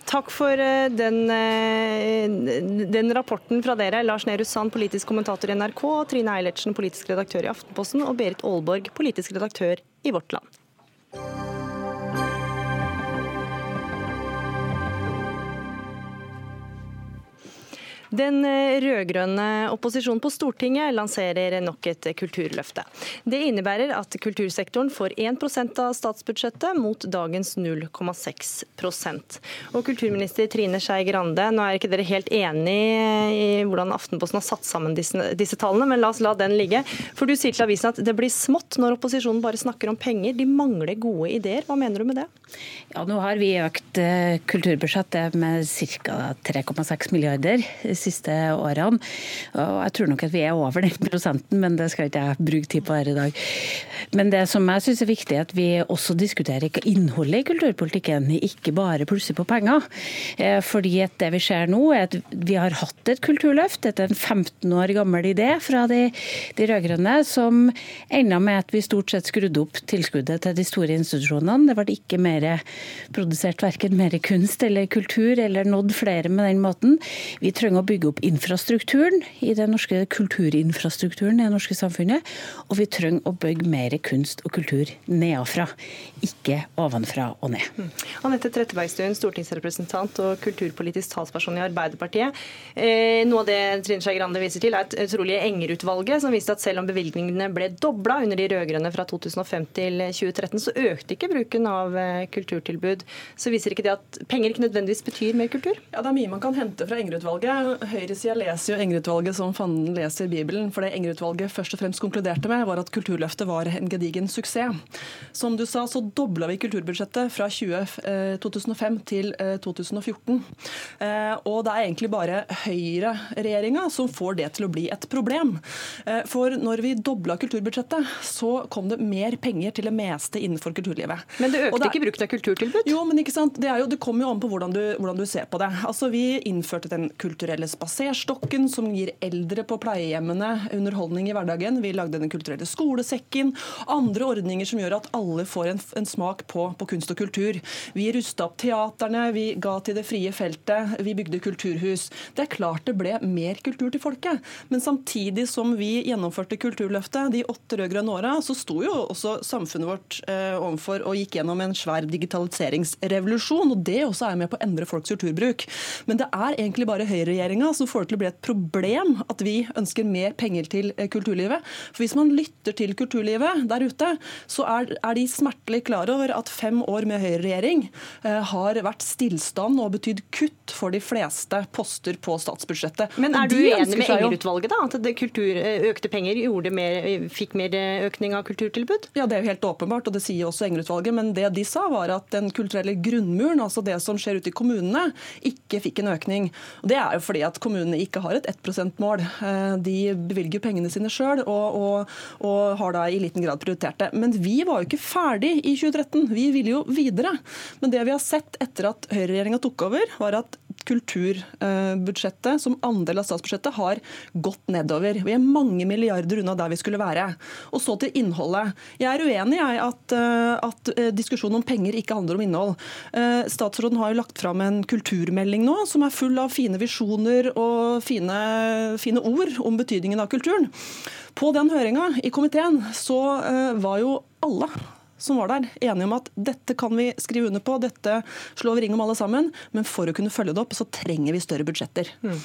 Takk for eh, den, eh, den, rapporten fra dere. Lars Nehru Sand, politisk kommentator i NRK, Trine Eilertsen, politisk redaktør i Aftenposten, og Berit Aalborg, politisk redaktør i Vårt Land. Den eh, rød-grønne opposisjonen på Stortinget lanserer nok et kulturløfte. Det innebærer at kultursektoren får 1% av statsbudsjettet mot dagens 0,6% Og Kulturminister Trine Skei Grande, nå er ikke dere helt enig i hvordan Aftenposten har satt sammen disse, disse tallene, men la oss la den ligge. For du sier til avisen at det blir smått når opposisjonen bare snakker om penger. De mangler gode ideer. Hva mener du med det? Ja, Nå har vi økt eh, kulturbudsjettet med ca. 3,6 milliarder siste årene. Og jeg tror nok at vi er over den prosenten, men det skal ikke jeg bruke tid på her i dag. Men det som jeg syns er viktig, er at vi også diskuterer innholdet i kulturpolitikken, ikke bare plusser på penger. Eh, fordi at det vi ser nå, er at vi har hatt et kulturløft, dette er en 15 år gammel idé fra de, de rød-grønne, som enda med at vi stort sett skrudde opp tilskuddet til de store institusjonene. Det ble ikke mer produsert verken mer kunst eller kultur, eller nådd flere med den måten. Vi trenger å bygge opp infrastrukturen i den norske kulturinfrastrukturen i det norske samfunnet. Og vi trenger å bygge mer kunst og kultur nedenfra, ikke ovenfra og ned. Mm. Anette Trettebergstuen, stortingsrepresentant og kulturpolitisk talsperson i Arbeiderpartiet. Eh, noe av det Trine Skei Grande viser til, er et utrolig Enger-utvalget, som viste at selv om bevilgningene ble dobla under de rød-grønne fra 2005 til 2013, så økte ikke bruken av eh, kulturtilbud. Så viser ikke det at penger ikke nødvendigvis betyr mer kultur? Ja, Det er mye man kan hente fra Enger-utvalget. Høyresida leser jo Enger-utvalget som fanden leser Bibelen. For det Enger-utvalget først og fremst konkluderte med, var at Kulturløftet var en gedigen suksess. Som du sa, så dobla vi kulturbudsjettet fra 20, 2005 eh, til 2014. Eh, og det er egentlig bare høyreregjeringa som får det til å bli et problem. Eh, for når vi dobla kulturbudsjettet, så kom det mer penger til det meste innenfor kulturlivet. Men det økte det, ikke bruken av kulturtilbud? Jo, men ikke sant. Det, jo, det kommer jo an på hvordan du, hvordan du, ser på det. Altså, Vi innførte Den kulturelle spaserstokken, som gir eldre på pleiehjemmene underholdning i hverdagen. Vi lagde Den kulturelle skolesekken. Andre ordninger som gjør at alle får en, en smak på, på, kunst og kultur. Vi rusta opp teaterne, vi ga til det frie feltet, vi bygde kulturhus. Det er klart det ble mer kultur til folket. Men samtidig som vi gjennomførte Kulturløftet de åtte rød-grønne åra, så sto jo også samfunnet vårt eh, overfor og gikk gjennom en svær digitaliseringsrevolusjon. og Det også er med på å endre folks kulturbruk. Men det er egentlig bare høyreregjeringa som får det til å bli et problem at vi ønsker mer penger til eh, kulturlivet. For Hvis man lytter til kulturlivet der ute, så er, er de smertelig klar over at fem år med høyreregjering eh, har vært stillstand og betydd kutt for de fleste poster på statsbudsjettet. Men er du enig med Enger-utvalget, da? At kultur, eh, økte penger mer, fikk mer økning av kulturtilbud? Ja, det er jo helt åpenbart, og det sier også Enger-utvalget. Men det de sa, var at den kulturelle grunnmuren, altså det som skjer ute i kommunene, ikke fikk en økning. Og Det er jo fordi at kommunene ikke har et 1 %-mål. Eh, de bevilger pengene sine sjøl og, og, og, har da i liten grad prioritert det. Men vi var jo ikke ferdig i 2013. Vi ville jo videre. Men det vi har sett etter at høyreregjeringa tok over, var at kulturbudsjettet som andel av statsbudsjettet har gått nedover. Vi er mange milliarder unna der vi skulle være. Og så til innholdet. Jeg er uenig i at, eh, at eh, diskusjonen om penger ikke handler om innhold. Eh, statsråden har jo lagt fram en kulturmelding nå som er full av fine visjoner og fine, fine ord om betydningen av kulturen. På den høringa i komiteen så var jo alle som var der, enige om at dette kan vi skrive under på, dette slår vi ring om alle sammen, men for å kunne følge det opp, så trenger vi større budsjetter. Mm.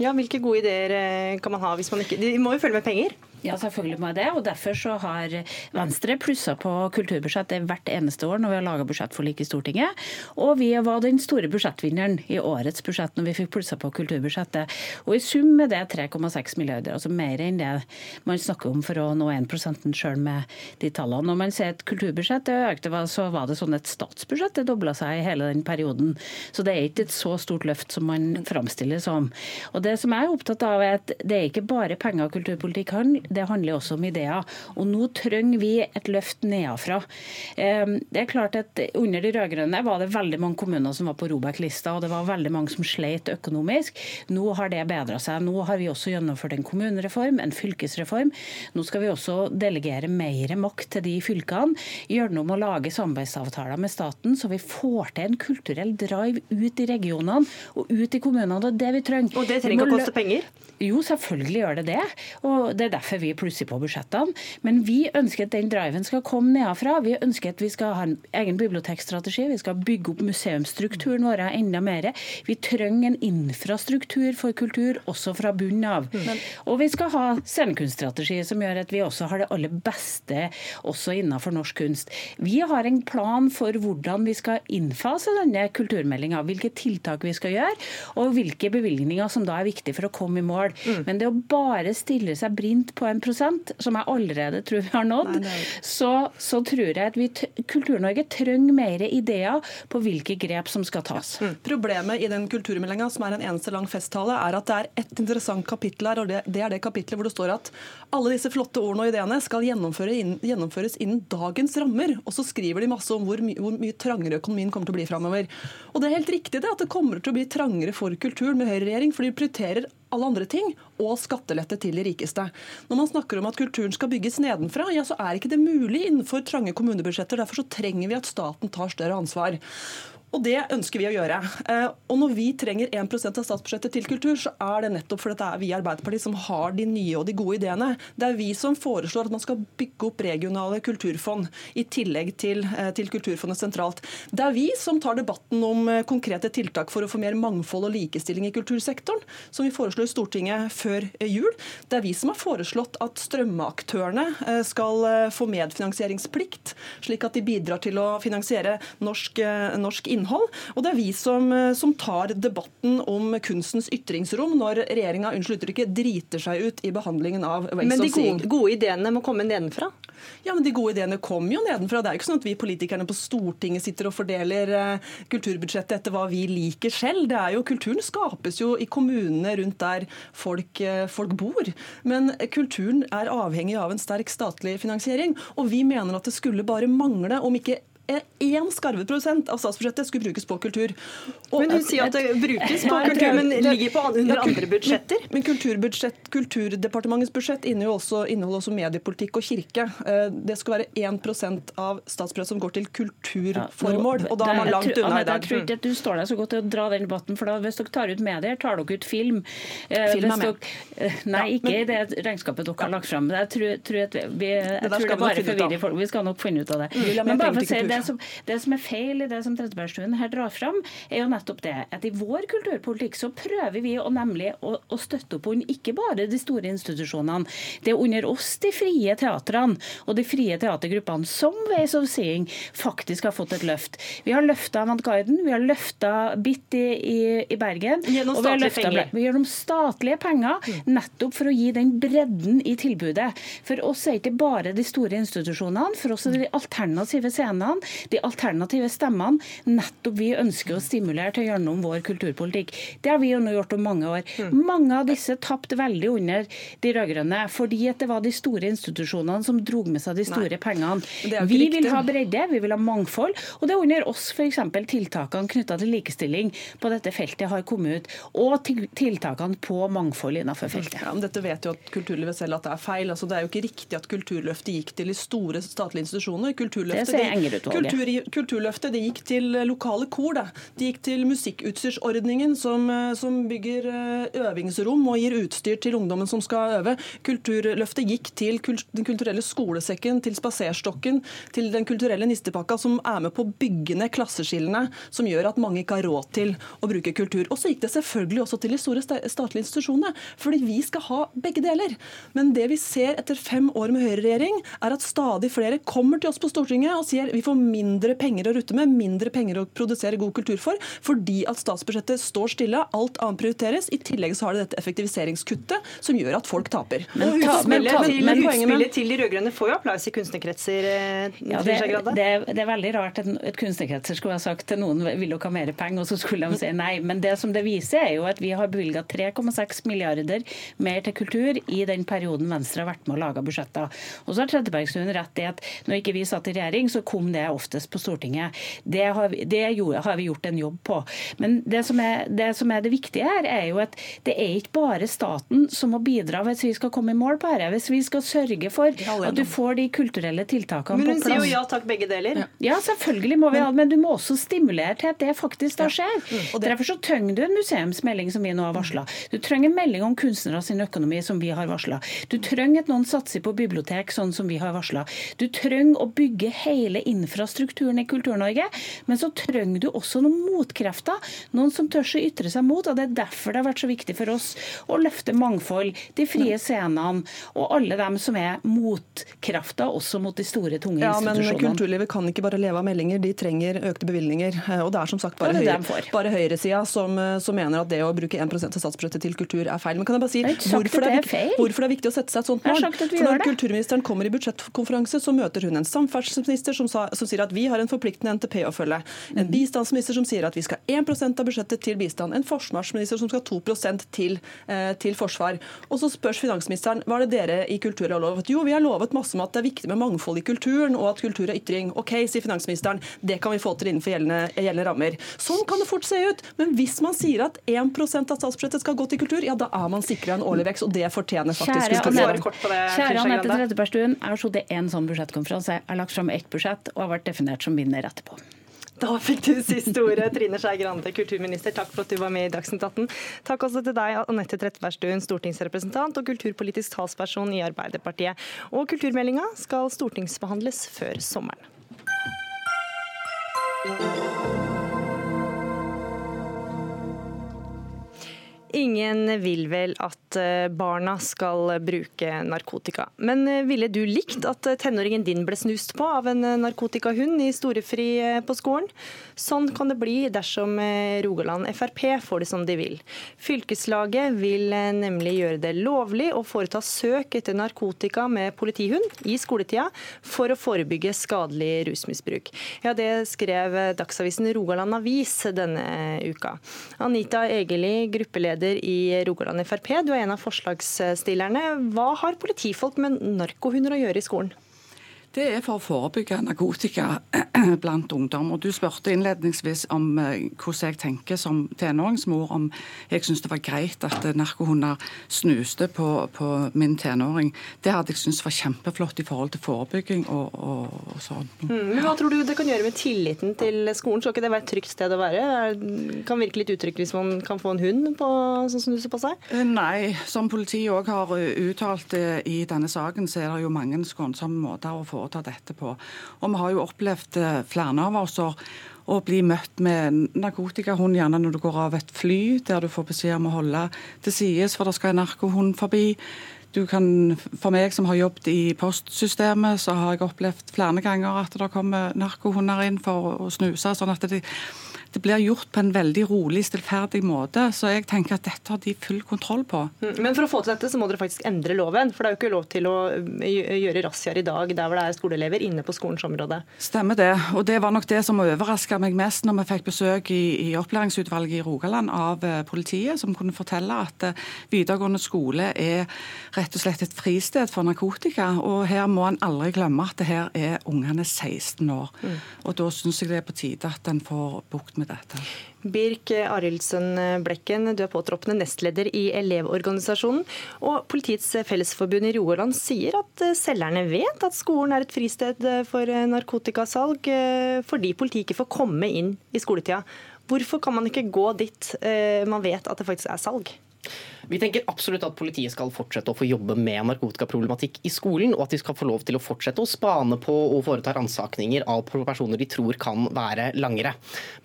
Ja, Hvilke gode ideer eh, kan man ha hvis man ikke De må jo følge med penger? Ja, selvfølgelig må jeg det. og Derfor så har Venstre plussa på kulturbudsjettet hvert eneste år når vi har laga budsjettforlik i Stortinget. Og vi var den store budsjettvinneren i årets budsjett når vi fikk plussa på kulturbudsjettet. Og i sum er det 3,6 milliarder, altså mer enn det man snakker om for å nå 1 sjøl med de tallene. Når man ser at kulturbudsjettet økte, så var det sånn et statsbudsjett det dobla seg i hele den perioden. Så det er ikke et så stort løft som man framstiller som. Og det som jeg er opptatt av, er at det er ikke bare penger kulturpolitikk handler det handler også om ideer. Og nå trenger vi et løft nedenfra. Ehm, det er klart at Under de rød-grønne var det veldig mange kommuner som var på Robek-lista, og det var veldig mange som sleit økonomisk. Nå har det bedra seg. Nå har vi også gjennomført en kommunereform, en fylkesreform. Nå skal vi også delegere mer makt til de fylkene. gjennom å lage samarbeidsavtaler med staten, så vi får til en kulturell drive ut i regionene og ut i kommunene. Det er det vi trenger. Og det trenger ikke å koste penger? Jo, selvfølgelig gjør det det. Og det er derfor vi plusser på budsjettene. Men vi ønsker at den driven skal komme nedenfra. Vi ønsker at vi skal ha en egen bibliotekstrategi. Vi skal bygge opp museumsstrukturen vår enda mer. Vi trenger en infrastruktur for kultur også fra bunnen av. Mm. Og vi skal ha scenekunststrategi som gjør at vi også har det aller beste også innenfor norsk kunst. Vi har en plan for hvordan vi skal innfase denne kulturmeldinga. Hvilke tiltak vi skal gjøre, og hvilke bevilgninger som da er viktige for å komme i mål. Mm. Men det å bare stille seg brint på en prosent, som jeg allerede tror vi har nådd, Nei, så, så, tror jeg at vi Kultur-Norge trenger mer ideer på hvilke grep som skal tas. Mm. Problemet i den kulturmeldinga, som er en eneste lang festtale, er at det er et interessant kapittel her, og det, det er det kapitlet hvor det står at alle disse flotte ordene og ideene skal gjennomføre inn, gjennomføres innen dagens rammer. Og så skriver de masse om hvor, my, hvor mye trangere økonomien kommer til å bli framover. Og det er helt riktig det, at det kommer til å bli trangere for kulturen med høyreregjering, for de prioriterer alle andre ting og skattelette til de rikeste. Når man snakker om at kulturen skal bygges nedenfra, ja, så er ikke det mulig innenfor trange kommunebudsjetter. Derfor så trenger vi at staten tar større ansvar. Og det ønsker vi å gjøre. Eh, og når vi trenger 1% av statsbudsjettet til kultur, så er det nettopp fordi det er vi i Arbeiderpartiet som har de nye og de gode ideene. Det er vi som foreslår at man skal bygge opp regionale kulturfond i tillegg til, eh, til Kulturfondet sentralt. Det er vi som tar debatten om eh, konkrete tiltak for å få mer mangfold og likestilling i kultursektoren, som vi foreslo i Stortinget før jul. Det er vi som har foreslått at strømmeaktørene skal få medfinansieringsplikt, slik at de bidrar til å finansiere norsk, norsk innhold innhold. Og det er vi som, eh, som tar debatten om kunstens ytringsrom når regjeringa driter seg ut i behandlingen av Ways Men de gode, gode ideene må komme nedenfra? Ja, men De gode ideene kommer jo nedenfra. Det er jo ikke sånn at vi politikerne på Stortinget sitter og fordeler eh, kulturbudsjettet etter hva vi liker selv. Det er jo, Kulturen skapes jo i kommunene rundt der folk, eh, folk bor. Men kulturen er avhengig av en sterk statlig finansiering. Og vi mener at det skulle bare mangle om ikke én skarvet prosent av statsbudsjettet skulle brukes på kultur. Og, men Du sier at det brukes på kultur, men ligger på under andre budsjetter? Men, men Kulturdepartementets budsjett inneholder også, inneholder også, mediepolitikk og kirke. Eh, det skal være 1% av statsbudsjettet som går til kulturformål. og da er man langt unna i dag. Jeg tror ikke at du står deg så godt til å dra den debatten. for da, Hvis dere tar ut medier, tar dere ut film. Eh, film er med. Dere, eh, nei, ikke i det regnskapet dere har lagt fram. Jeg tror, tror at vi, jeg tror det bare forvirrer folk. Vi skal nok finne ut av det. Men bare for å si det det som, det som er feil i det som Trettebergstuen her drar fram, er jo nettopp det at i vår kulturpolitikk så prøver vi å nemlig å, å støtte opp under ikke bare de store institusjonene. Det er under oss de frie teatrene og de frie teatergruppene som Ways of Seeing faktisk har fått et løft. Vi har løfta Avantgarden, vi har løfta BIT i, i, i Bergen. Gjennom statlige penger. Gjennom statlige penger, mm. nettopp for å gi den bredden i tilbudet. For oss er ikke bare de store institusjonene, for oss er det de alternative scenene, de alternative stemmene nettopp vi ønsker å stimulere til å gjøre om vår kulturpolitikk. Det har vi jo nå gjort om mange år. Mm. Mange av disse tapte veldig under de rød-grønne fordi at det var de store institusjonene som dro med seg de store Nei. pengene. Vi vil ha bredde, vi vil ha mangfold, og det er under oss f.eks. tiltakene knytta til likestilling på dette feltet har kommet ut, og tiltakene på mangfold innenfor feltet. Ja, men dette vet jo at Kulturlivet selv at det er feil. Altså, det er jo ikke riktig at Kulturløftet gikk til de store statlige institusjonene. Kulturløftet. Kultur, kulturløftet det gikk til lokale kor. Det, det gikk til musikkutstyrsordningen, som, som bygger øvingsrom og gir utstyr til ungdommen som skal øve. Kulturløftet gikk til Den kulturelle skolesekken, til Spaserstokken, til Den kulturelle nistepakka, som er med på å bygge ned klasseskillene, som gjør at mange ikke har råd til å bruke kultur. Og så gikk det selvfølgelig også til de store statlige institusjonene, fordi vi skal ha begge deler. Men det vi ser etter fem år med høyreregjering, er at stadig flere kommer til oss på Stortinget og sier vi får mindre penger å rutte med, mindre penger å produsere god kultur for, fordi at statsbudsjettet står stille, alt annet prioriteres. I tillegg så har det dette effektiviseringskuttet som gjør at folk taper. Men, ta, men, ta, men utspillet til de rød-grønne får jo applaus i kunstnerkretser. Eh, ja, det, det, det, er veldig rart at et kunstnerkretser skulle ha sagt til noen vil dere ha mer penger, og så skulle de si nei. Men det som det viser, er jo at vi har bevilga 3,6 milliarder mer til kultur i den perioden Venstre har vært med og laga budsjetter. Og så har Trettebergstuen rett i at når ikke vi satt i regjering, så kom det oftest på Stortinget. Det har vi, det har vi gjort en jobb på. Men det som, er, det som er det viktige her, er jo at det er ikke bare staten som må bidra hvis vi skal komme i mål på dette. Hvis vi skal sørge for at du får de kulturelle tiltakene på plass. Men hun sier jo ja takk, begge deler. Ja, selvfølgelig må vi ha det, men du må også stimulere til at det faktisk da skjer. Mm. Og Derfor så trenger du en museumsmelding som vi nå har varsla. Du trenger en melding om kunstnere sin økonomi som vi har varsla. Du trenger at noen satser på bibliotek sånn som vi har varsla. Du trenger å bygge hele infrastrukturen i Kultur-Norge, men så trenger du også noen motkrefter. Noen som tør å ytre seg mot. og Det er derfor det har vært så viktig for oss å løfte mangfold, de frie scenene og alle dem som er motkrefter også mot de store, tunge ja, institusjonene. Men kulturlivet kan ikke bare leve av meldinger, de trenger økte bevilgninger. Eh, og det er som sagt bare, høyre, bare høyresida som, eh, som, mener at det å bruke 1% av statsbudsjettet til kultur er feil. Men kan jeg bare si hvorfor det, er, hvorfor det er viktig å sette seg et sånt mål? For når kulturministeren kommer i budsjettkonferanse, så møter hun en samferdselsminister som, sa, som sier at vi har en forpliktende NTP å følge. En mm. bistandsminister som sier at vi skal ha 1% av budsjettet til bistand. En forsvarsminister som skal ha 2% til, eh, til forsvar. Og så spørs finansministeren hva er det dere i kultur har lovet. Jo, vi har lovet masse om at det er viktig med mangfold i kulturen, og at kultur er ytring. OK, sier finansministeren, det kan vi få til innenfor gjeldende, gjeldende rammer. Sånn kan det fort se ut. Men hvis man sier at 1% av statsbudsjettet skal gå til kultur, ja da er man sikra en årlig vekst, og det fortjener faktisk kulturvåren. Kjære Anette Trettebergstuen, jeg har sittet i en sånn budsjettkonferanse. Jeg har lagt fram ett budsjett og har vært definert som vinner etterpå. Da fikk du siste ordet, Trine Skei Grande, kulturminister. Takk for at du var med i Dagsnytt 18. Takk også til deg, Anette Trettebergstuen, stortingsrepresentant og kulturpolitisk talsperson i Arbeiderpartiet. Og kulturmeldinga skal stortingsbehandles før sommeren. Ingen vil vel at eh, barna skal bruke narkotika. Men eh, ville du likt at eh, tenåringen din ble snust på av en narkotikahund i storefri på skolen? Sånn kan det bli dersom Rogaland Frp får det som de vil. Fylkeslaget vil nemlig gjøre det lovlig å foreta søk etter narkotika med politihund i skoletida for å forebygge skadelig rusmisbruk. Ja, Det skrev Dagsavisen Rogaland Avis denne uka. Anita Egeli, gruppeleder leder i Rogaland Frp. Du er en av forslagsstillerne. Hva har politifolk med narkohunder å gjøre i skolen? Det er for å forebygge narkotika blant ungdom. Og Du spurte innledningsvis om eh, hvordan jeg tenker som tenåringsmor, om jeg syns det var greit at narkohunder snuste på, på min tenåring. Det hadde jeg syntes var kjempeflott i forhold til forebygging og, og, og sånn. Mm, men Hva tror du det kan gjøre med tilliten til skolen? Skal ikke det være et trygt sted å være? Det kan virke litt utrygt hvis man kan få en hund på, som snuser på seg? Eh, nei, som politiet òg har uttalt eh, i denne saken, så er det jo mange skånsomme måter å få foreta dette på. Og vi har jo opplevd eh, flere av oss å bli møtt med narkotikahund gjerne når du går av et fly, der du får beskjed om å holde til sides, for det skal en narkohund forbi. Du kan, for meg som har jobbet i postsystemet, så har jeg opplevd flere ganger at det kommer narkohunder inn for å snuse. sånn at det det blir gjort på en veldig rolig, stillferdig måte. Så jeg tenker at dette har de full kontroll på. Mm, men for å få til dette, så må dere faktisk endre loven. For det er jo ikke lov til å gjøre razziaer i dag der hvor det er skoleelever inne på skolens område. Stemmer det. Og det var nok det som overraska meg mest når vi fikk besøk i, i opplæringsutvalget i Rogaland av eh, politiet, som kunne fortelle at eh, videregående skole er rett og slett et fristed for narkotika. Og her må en aldri glemme at det her er ungene 16 år. Mm. Og da syns jeg det er på tide at en får bukt med dette. Birk Arildsen Blekken, du er påtroppende nestleder i Elevorganisasjonen. Og Politiets Fellesforbund i Rogaland sier at selgerne vet at skolen er et fristed for narkotikasalg, fordi politiet ikke får komme inn i skoletida. Hvorfor kan man ikke gå dit eh, man vet at det faktisk er salg? Vi tenker absolutt at politiet skal fortsette å få jobbe med narkotikaproblematikk i skolen, og at de skal få lov til å fortsette å spane på og foreta ransakninger av personer de tror kan være langere.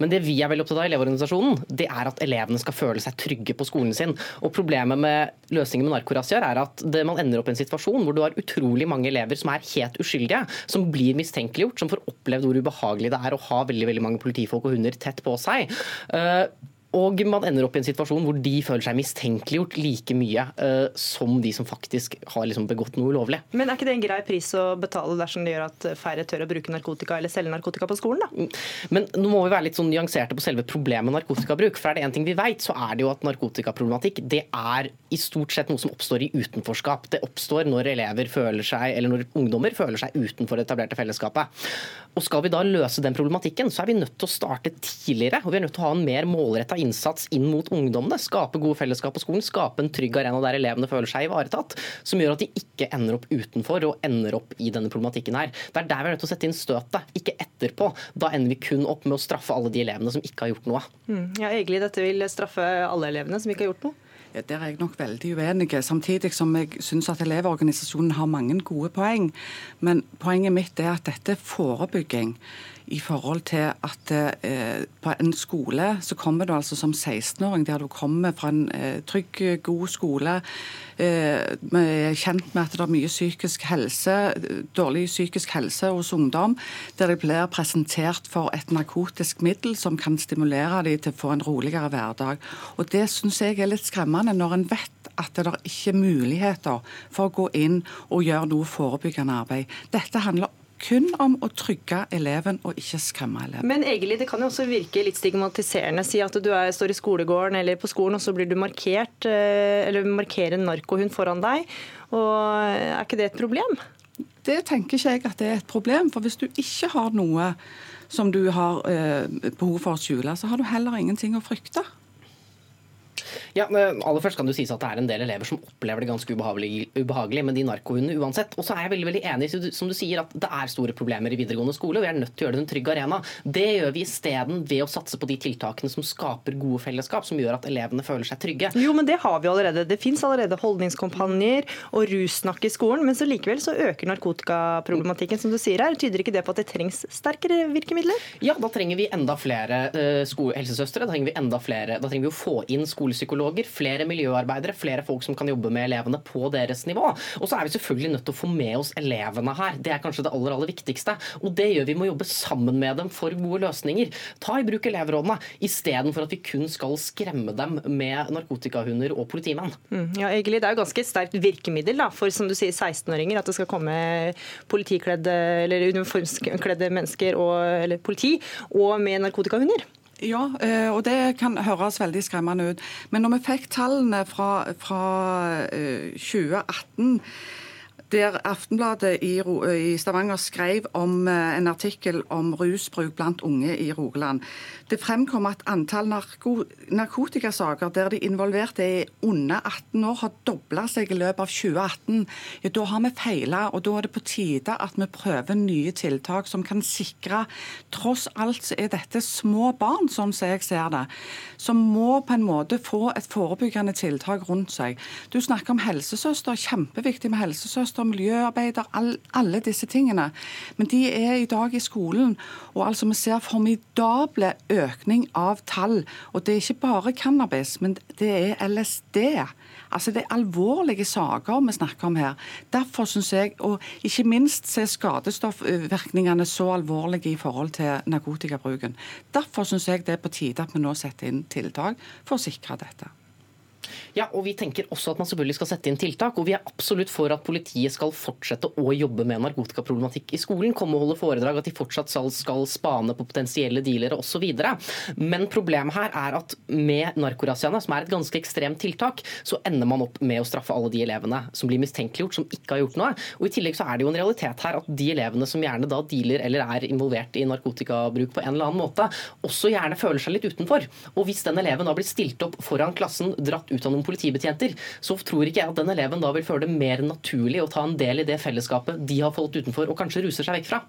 Men det vi er veldig opptatt av i Elevorganisasjonen, det er at elevene skal føle seg trygge på skolen sin. Og Problemet med løsningen med narkorazziaer er at det, man ender opp i en situasjon hvor du har utrolig mange elever som er helt uskyldige, som blir mistenkeliggjort, som får opplevd hvor ubehagelig det er å ha veldig, veldig mange politifolk og hunder tett på seg. Uh, og man ender opp i en situasjon hvor de føler seg mistenkeliggjort like mye uh, som de som faktisk har liksom begått noe ulovlig. Men er ikke det en grei pris å betale dersom det gjør at færre tør å bruke narkotika eller selge narkotika på skolen, da? Mm. Men nå må vi være litt sånn nyanserte på selve problemet med narkotikabruk. For er det én ting vi vet, så er det jo at narkotikaproblematikk det er i stort sett noe som oppstår i utenforskap. Det oppstår når elever føler seg, eller når ungdommer føler seg utenfor det etablerte fellesskapet. Og skal vi da løse den problematikken, så er vi nødt til å starte tidligere. Og vi er nødt til å ha en mer målretta innsats inn mot ungdommene. Skape gode fellesskap på skolen, skape en trygg arena der elevene føler seg ivaretatt. Som gjør at de ikke ender opp utenfor og ender opp i denne problematikken her. Det er der vi er nødt til å sette inn støtet, ikke etterpå. Da ender vi kun opp med å straffe alle de elevene som ikke har gjort noe. Mm. Ja, Egentlig dette vil straffe alle elevene som ikke har gjort noe? Ja, Der er jeg nok veldig uenig, samtidig som jeg syns at Elevorganisasjonen har mange gode poeng. Men poenget mitt er at dette er forebygging i forhold til at eh, på en skole så kommer du altså som 16-åring der du kommer fra en eh, trygg, god skole. Eh, er kjent med at det er mye psykisk helse, dårlig psykisk helse hos ungdom, der de blir presentert for et narkotisk middel som kan stimulere dem til å få en roligere hverdag. Og Det syns jeg er litt skremmende, når en vet at det er ikke muligheter for å gå inn og gjøre noe forebyggende arbeid. Dette handler kun om å trygge eleven og ikke skremme eleven. Men egentlig, det kan jo også virke litt stigmatiserende. Si at du er, står i skolegården eller på skolen, og så blir du markert, eh, eller markerer en narkohund foran deg. Og Er ikke det et problem? Det tenker ikke jeg at det er et problem. For hvis du ikke har noe som du har eh, behov for å skjule, så har du heller ingenting å frykte. Ja, aller først kan du sies at Det er en del elever som opplever det ganske ubehagelig, ubehagelig med de narkohundene uansett. Og så er jeg veldig veldig enig som du sier, at det er store problemer i videregående skole. og Vi er nødt til å gjøre det en trygg arena. Det gjør vi isteden ved å satse på de tiltakene som skaper gode fellesskap, som gjør at elevene føler seg trygge. Jo, men det har vi allerede. Det fins allerede holdningskompanjer og russnakk i skolen. Men så likevel så øker narkotikaproblematikken, som du sier her. Tyder ikke det på at det trengs sterkere virkemidler? Ja, da trenger vi enda flere uh, helsesøstre. Da trenger vi enda flere, da trenger vi å få inn skolepsykologer, flere miljøarbeidere, flere folk som kan jobbe med elevene på deres nivå. Og så er vi selvfølgelig nødt til å få med oss elevene her. Det er kanskje det aller, aller viktigste. Og det gjør vi med å jobbe sammen med dem for gode løsninger. Ta i bruk elevrådene istedenfor at vi kun skal skremme dem med narkotikahunder og politimenn. Mm, ja, egentlig, Det er jo ganske sterkt virkemiddel da, for som du sier 16-åringer at det skal komme politikledde eller uniformskledde mennesker og, eller politi og med narkotikahunder. Ja, eh, og det kan høres veldig skremmende ut. Men når vi fikk tallene fra, fra 2018 eh, der Aftenbladet i, i, Stavanger skrev om eh, en artikkel om rusbruk blant unge i Rogaland. Det fremkom at antall narko, narkotikasaker der de involverte er under 18 år, har dobla seg i løpet av 2018. Ja, da har vi feila, og da er det på tide at vi prøver nye tiltak som kan sikre Tross alt er dette små barn, sånn som jeg ser det, som må på en måte få et forebyggende tiltak rundt seg. Du snakker om helsesøster, kjempeviktig med helsesøster miljøarbeider, all, alle disse tingene. Men de er i dag i skolen. Og altså vi ser formidable økning av tall. Og det er ikke bare cannabis, men det er LSD. Altså Det er alvorlige saker vi snakker om her. Derfor syns jeg, og ikke minst er skadestoffvirkningene så alvorlige i forhold til narkotikabruken. Derfor syns jeg det er på tide at vi nå setter inn tiltak for å sikre dette. Ja, og Vi tenker også at man selvfølgelig skal sette inn tiltak. og Vi er absolutt for at politiet skal fortsette å jobbe med narkotikaproblematikk i skolen. Komme og holde foredrag, at de fortsatt skal spane på potensielle dealere osv. Men problemet her er at med narkorasiaene, som er et ganske ekstremt tiltak, så ender man opp med å straffe alle de elevene som blir mistenkeliggjort, som ikke har gjort noe. Og I tillegg så er det jo en realitet her at de elevene som gjerne da dealer eller er involvert i narkotikabruk på en eller annen måte, også gjerne føler seg litt utenfor. Og hvis den eleven da blir stilt opp foran klassen, dratt ut av noen politibetjenter, så tror ikke jeg at den eleven da vil føle det mer naturlig å ta en del i det fellesskapet de har falt utenfor, og kanskje ruser seg vekk fra.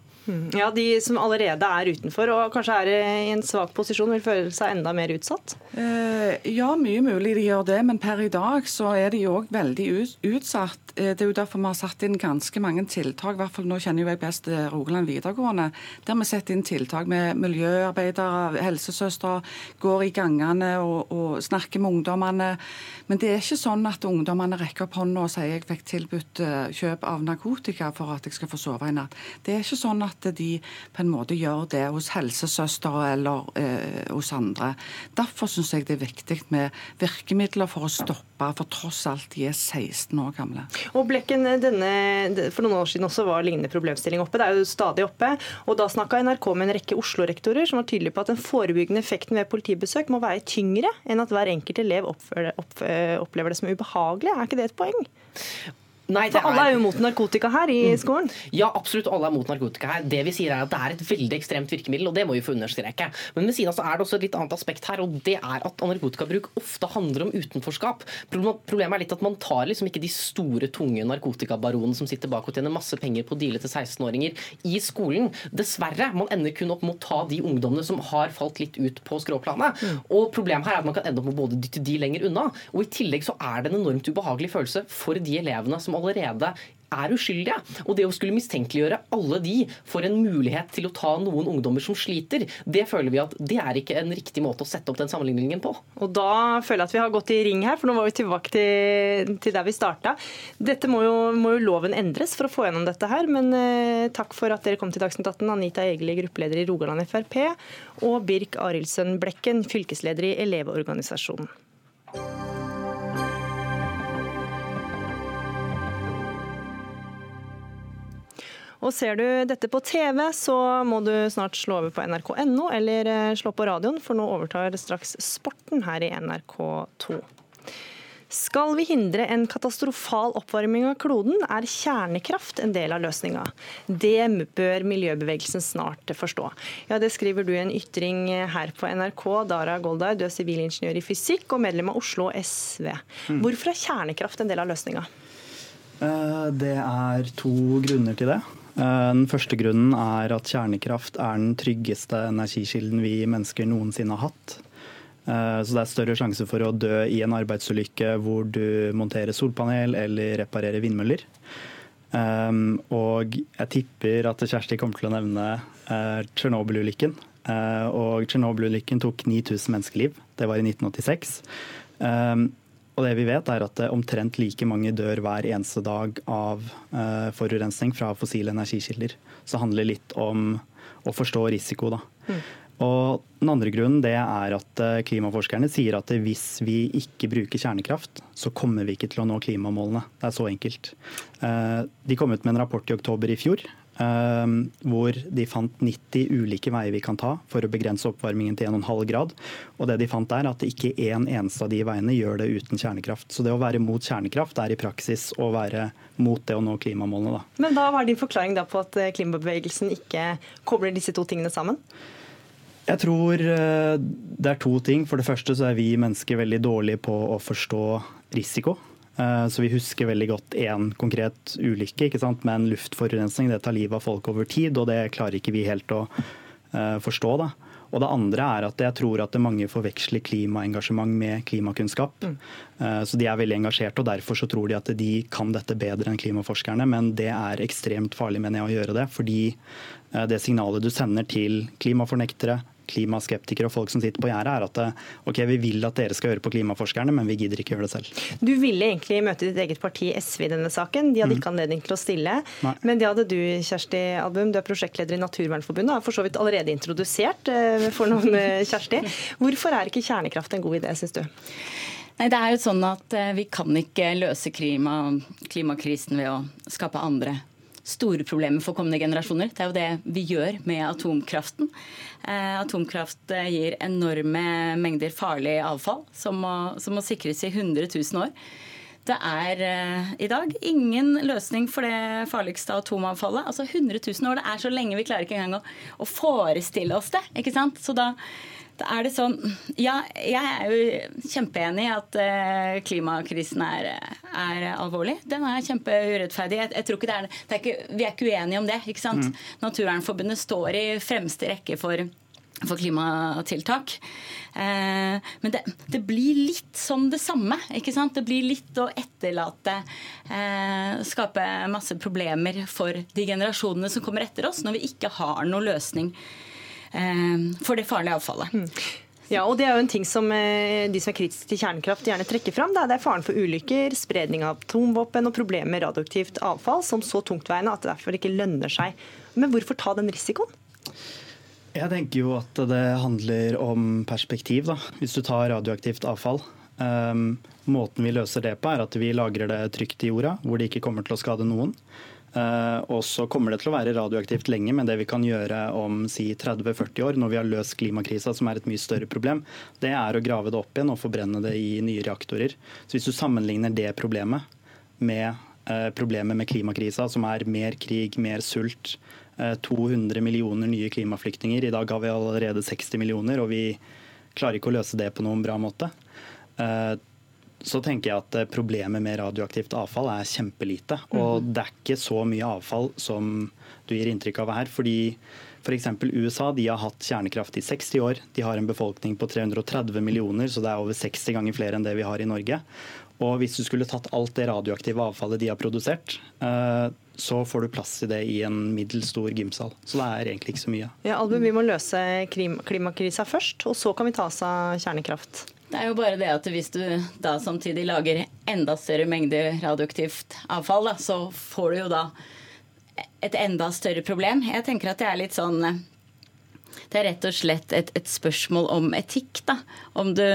Ja, De som allerede er utenfor og kanskje er i en svak posisjon, vil føle seg enda mer utsatt? Eh, ja, mye mulig de gjør det, men per i dag så er de òg veldig utsatt. Eh, det er jo derfor vi har satt inn ganske mange tiltak. I hvert fall Nå kjenner jo jeg best eh, Rogaland videregående. Der vi setter inn tiltak med miljøarbeidere, helsesøstre, går i gangene og, og snakker med ungdommene. Men det er ikke sånn at ungdommene rekker opp hånda og sier jeg fikk tilbudt kjøp av narkotika for at jeg skal få sove i natt. Det er ikke sånn at de på en måte gjør det hos helsesøstre eller eh, hos andre. Derfor syns jeg det er viktig med virkemidler for å stoppe, for tross alt de er 16 år gamle. Og Blekken, denne, For noen år siden også var lignende problemstilling oppe. Det er jo stadig oppe. og Da snakka NRK med en rekke Oslo-rektorer som var tydelige på at den forebyggende effekten ved politibesøk må være tyngre enn at hver enkelt elev opplever det som ubehagelig. Er ikke det et poeng? Nei, For alle er jo mot narkotika her i mm. skolen? Ja, absolutt alle er mot narkotika her. Det vi sier er at det er et veldig ekstremt virkemiddel, og det må vi få understreke. Men ved siden av så er det også et litt annet aspekt her, og det er at narkotikabruk ofte handler om utenforskap. Problemet er litt at man tar liksom ikke de store, tunge narkotikabaronene som sitter bak og tjener masse penger på å deale til 16-åringer i skolen. Dessverre. Man ender kun opp med å ta de ungdommene som har falt litt ut på skråplanet. Mm. Og problemet her er at man kan ende opp med både dytte de lenger unna, og i tillegg så er det en enormt ubehagelig følelse for de elevene som allerede er uskyldige. Og det å skulle mistenkeliggjøre alle de for en mulighet til å ta noen ungdommer som sliter, det føler vi at det er ikke en riktig måte å sette opp den sammenligningen på. Og da føler jeg at vi har gått i ring her, for nå var vi tilbake til, til der vi starta. Dette må jo, må jo, loven endres for å få gjennom dette her, men eh, takk for at dere kom til Dagsnytt 18. Anita Egeli, gruppeleder i Rogaland Frp, og Birk Arildsen Blekken, fylkesleder i Elevorganisasjonen. Og ser du dette på TV, så må du snart slå over på nrk.no eller eh, slå på radioen, for nå overtar straks Sporten her i NRK2. Skal vi hindre en katastrofal oppvarming av kloden, er kjernekraft en del av løsninga. Det bør miljøbevegelsen snart forstå. Ja, Det skriver du i en ytring her på NRK. Dara Goldar, du er sivilingeniør i fysikk og medlem av Oslo SV. Mm. Hvorfor er kjernekraft en del av løsninga? Eh, det er to grunner til det. Eh, den første grunnen er at kjernekraft er den tryggeste energikilden vi mennesker noensinne har hatt. Eh, så det er større sjanse for å dø i en arbeidsulykke hvor du monterer solpanel eller reparerer vindmøller. Eh, og jeg tipper at Kjersti kommer til å nevne Tsjernobyl-ulykken. Og Tsjernobyl-ulykken tok 9000 menneskeliv. Det var i 1986. Og det vi vet er at omtrent like mange dør hver eneste dag av uh, forurensning fra fossile energikilder. Så det handler litt om å forstå risiko. Da. Mm. Og Den andre grunnen det er at eh, klimaforskerne sier at hvis vi ikke bruker kjernekraft, så kommer vi ikke til å nå klimamålene. Det er så enkelt. Eh, de kom ut med en rapport i oktober i fjor hvor de fant 90 ulike veier vi kan ta for å begrense oppvarmingen til 1,5 grad. Og det de fant er at ikke én en eneste av de veiene gjør det uten kjernekraft. Så det å være mot kjernekraft er i praksis å være mot det å nå klimamålene. Da. Men hva er din forklaring på at eh, klimabevegelsen ikke kobler disse to tingene sammen? Jeg tror eh, det er to ting. For det første så er vi mennesker veldig dårlige på å forstå risiko. Eh, så vi husker veldig godt én konkret ulykke ikke sant? men luftforurensning. Det tar livet av folk over tid, og det klarer ikke vi helt å uh, forstå. Da. Og det andre er at jeg tror at mange forveksler klimaengasjement med klimakunnskap. Mm. Uh, så de er veldig engasjerte, og derfor så tror de at de kan dette bedre enn klimaforskerne. Men det er ekstremt farlig, mener jeg, å gjøre det. Fordi det signalet du sender til klimafornektere, klimaskeptikere og folk som sitter på gjerdet, er at eh, ok, vi vil at dere skal høre på klimaforskerne, men vi gidder ikke gjøre det selv. Du ville egentlig møte ditt eget parti SV i denne saken. De hadde mm. ikke anledning til å stille. Nei. Men det hadde du, Kjersti Album. Du er prosjektleder i Naturvernforbundet og har for så vidt allerede introdusert eh, for noen, eh, Kjersti. Hvorfor er ikke kjernekraft en god idé, syns du? Nei, det er jo sånn at Vi kan ikke løse klima, klimakrisen ved å skape andre store problemer for kommende generasjoner. Det er jo det vi gjør med atomkraften. Eh, atomkraft eh, gir enorme mengder farlig avfall som må, som må sikres i 100 000 år. Det er eh, i dag ingen løsning for det farligste atomavfallet. Altså 100 000 år, det er så lenge vi klarer ikke engang å, å forestille oss det. ikke sant? Så da er det sånn Ja, jeg er jo kjempeenig i at uh, klimakrisen er, er, alvorlig. Den er kjempeurettferdig. Jeg, jeg tror ikke det er, det er ikke, Vi er ikke uenige om det. ikke sant? Mm. Naturvernforbundet står i fremste rekke for for klimatiltak. Eh, men det, det, blir litt som det samme. ikke sant? Det blir litt å etterlate eh, Skape masse problemer for de generasjonene som kommer etter oss, når vi ikke har noen løsning Eh, for det farlige avfallet. Mm. Ja, og Det er jo en ting som eh, de som er kritiske til kjernekraft gjerne trekker fram. Det er faren for ulykker, spredning av atomvåpen og problemer med radioaktivt avfall som så tungtveiende at det derfor ikke lønner seg. Men hvorfor ta den risikoen? Jeg tenker jo at det handler om perspektiv. da. Hvis du tar radioaktivt avfall. Um, måten vi løser det på, er at vi lagrer det trygt i jorda, hvor det ikke kommer til å skade noen. Eh, og så kommer det til å være radioaktivt lenge, men det vi kan gjøre om si 30-40 år, når vi har løst klimakrisa, som er et mye større problem, det er å grave det opp igjen og forbrenne det i nye reaktorer. Så Hvis du sammenligner det problemet med eh, problemet med klimakrisa, som er mer krig, mer sult, 200 eh, millioner nye klimaflyktninger. I dag har vi allerede 60 millioner, og vi klarer ikke å løse det på noen bra måte så tenker jeg at problemet med radioaktivt avfall er kjempelite. Og mhm. det er ikke så mye avfall som du gir inntrykk av her. fordi F.eks. USA de har hatt kjernekraft i 60 år. De har en befolkning på 330 millioner, så det er over 60 ganger flere enn det vi har i Norge. Og hvis du skulle tatt alt det radioaktive avfallet de har produsert, eh, så får du plass i det i en middels stor gymsal. Så det er egentlig ikke så mye. Ja, Album, Vi må løse klimakrisa først, og så kan vi ta oss av kjernekraft. Det er jo bare det at hvis du da samtidig lager enda større mengder radioaktivt avfall, da, så får du jo da et enda større problem. Jeg tenker at det er litt sånn Det er rett og slett et, et spørsmål om etikk, da. Om du,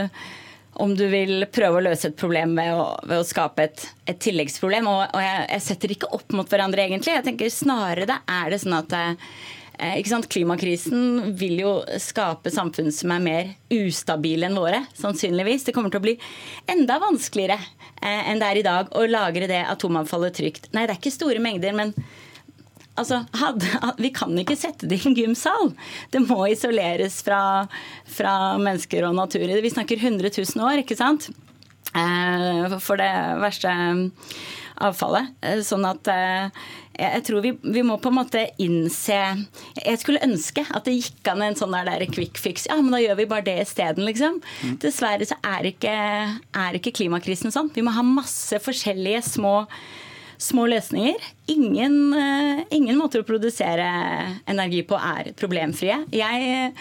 om du vil prøve å løse et problem ved å, ved å skape et, et, tilleggsproblem. Og, og jeg, jeg, setter ikke opp mot hverandre, egentlig. Jeg tenker Snarere det er det sånn at Eh, Klimakrisen vil jo skape samfunn som er mer ustabile enn våre, sannsynligvis. Det kommer til å bli enda vanskeligere eh, enn det er i dag å lagre det atomavfallet trygt. Nei, det er ikke store mengder, men altså, hadde, vi kan ikke sette det i en gymsal. Det må isoleres fra, fra mennesker og natur. Vi snakker 100 000 år, ikke sant? Eh, for det verste avfallet. Sånn at jeg tror vi, vi, må på en måte innse Jeg skulle ønske at det gikk an en sånn der quick fix. Ja, men da gjør vi bare det isteden, liksom. Mm. Dessverre så er ikke, er ikke klimakrisen sånn. Vi må ha masse forskjellige små små løsninger. Ingen, uh, ingen, måter å produsere energi på er problemfrie. Jeg,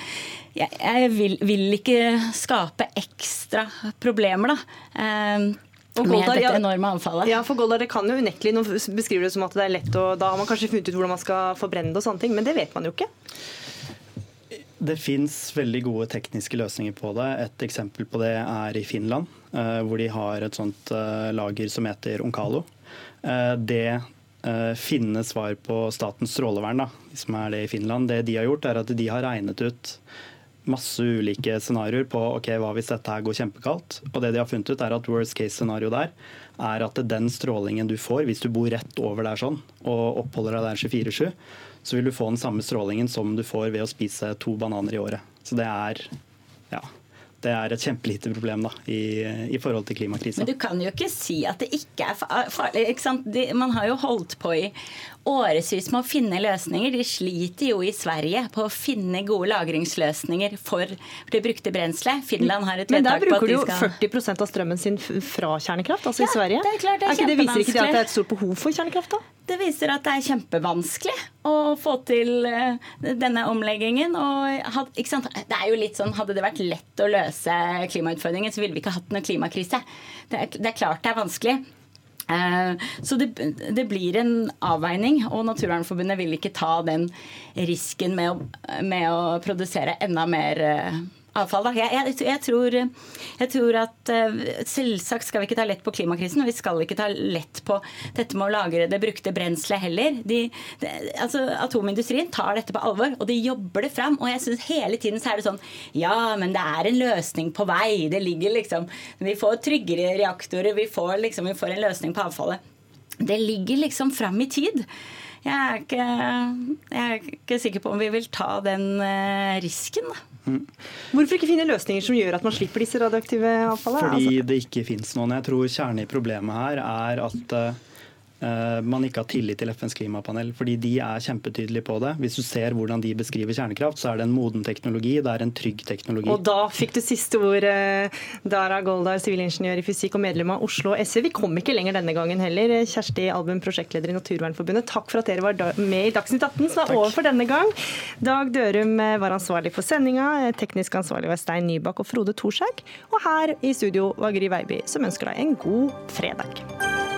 jeg, jeg vil, vil, ikke skape ekstra problemer, da. Og med dette enorme anfallet. Ja, for Goldar, det kan jo unektelig, Nå beskriver det som at det er lett, og da har man kanskje funnet ut hvordan man skal forbrenne det, og sånne ting, men det vet man jo ikke. Det fins veldig gode tekniske løsninger på det. Et eksempel på det er i Finland, eh, hvor de har et sånt eh, lager som heter Onkalo. Eh, det finnes svar på Statens strålevern, da, som er det i Finland. Det de har gjort, er at de har regnet ut masse ulike scenarioer på ok, hva hvis dette her går kjempekaldt. Og det de har funnet ut er at worst case-scenario der er at den strålingen du får hvis du bor rett over der sånn og oppholder deg der 24-7, så vil du få den samme strålingen som du får ved å spise to bananer i året. Så det er ja, det er et kjempelite problem da, i, i, forhold til klimakrisa. Men du kan jo ikke si at det ikke er farlig. De, man har jo holdt på i årevis med å finne løsninger. De sliter jo i Sverige på å finne gode lagringsløsninger for det brukte brenselet. Finland har et vedtak på at de skal Men der bruker du jo 40% av strømmen sin fra kjernekraft, altså ja, i Sverige. Det er klart det er, er ikke det viser ikke det at det er et stort behov for kjernekraft? da? Det viser at det er kjempevanskelig å få til eh, denne omleggingen. Og, det er jo litt sånn, Hadde det vært lett å løse klimautfordringen, så ville vi ikke hatt noen klimakrise. Det er, det er klart det er vanskelig. Eh, så det, det, blir en avveining, og Naturvernforbundet vil ikke ta den risken med å, med å produsere enda mer eh, avfall. Da. Jeg, jeg, jeg, tror, jeg, tror, at selvsagt skal vi ikke ta lett på klimakrisen, og vi skal ikke ta lett på dette med å lagre det brukte brenselet heller. De, de, altså, atomindustrien tar dette på alvor, og de jobber det fram. Og jeg synes hele tiden så er det sånn Ja, men det er en løsning på vei. Det ligger liksom Vi får tryggere reaktorer, vi får, liksom, vi får en løsning på avfallet. Det ligger liksom fram i tid. Jeg er, ikke, jeg er ikke, sikker på om vi vil ta den risken. da. Mm. Hvorfor ikke finne løsninger som gjør at man slipper disse radioaktive avfallet? Fordi altså- det ikke finnes noen. Jeg tror kjernen i problemet her er at eh, Eh, man ikke har tillit til FNs klimapanel, fordi de er kjempetydelige på det. Hvis du ser hvordan de beskriver kjernekraft, så er det en moden teknologi, det er en trygg teknologi. Og da fikk du siste ord, eh, Dara Goldar, sivilingeniør i fysikk og medlem av Oslo SV. Vi kom ikke lenger denne gangen heller. Kjersti Album, prosjektleder i Naturvernforbundet, takk for at dere var med i Dagsnytt 18, som er over for denne gang. Dag Dørum eh, var ansvarlig for sendinga, teknisk ansvarlig var Stein Nybakk og Frode Thorshaug. Og her i studio var Gry Veiby, som ønsker deg en god fredag.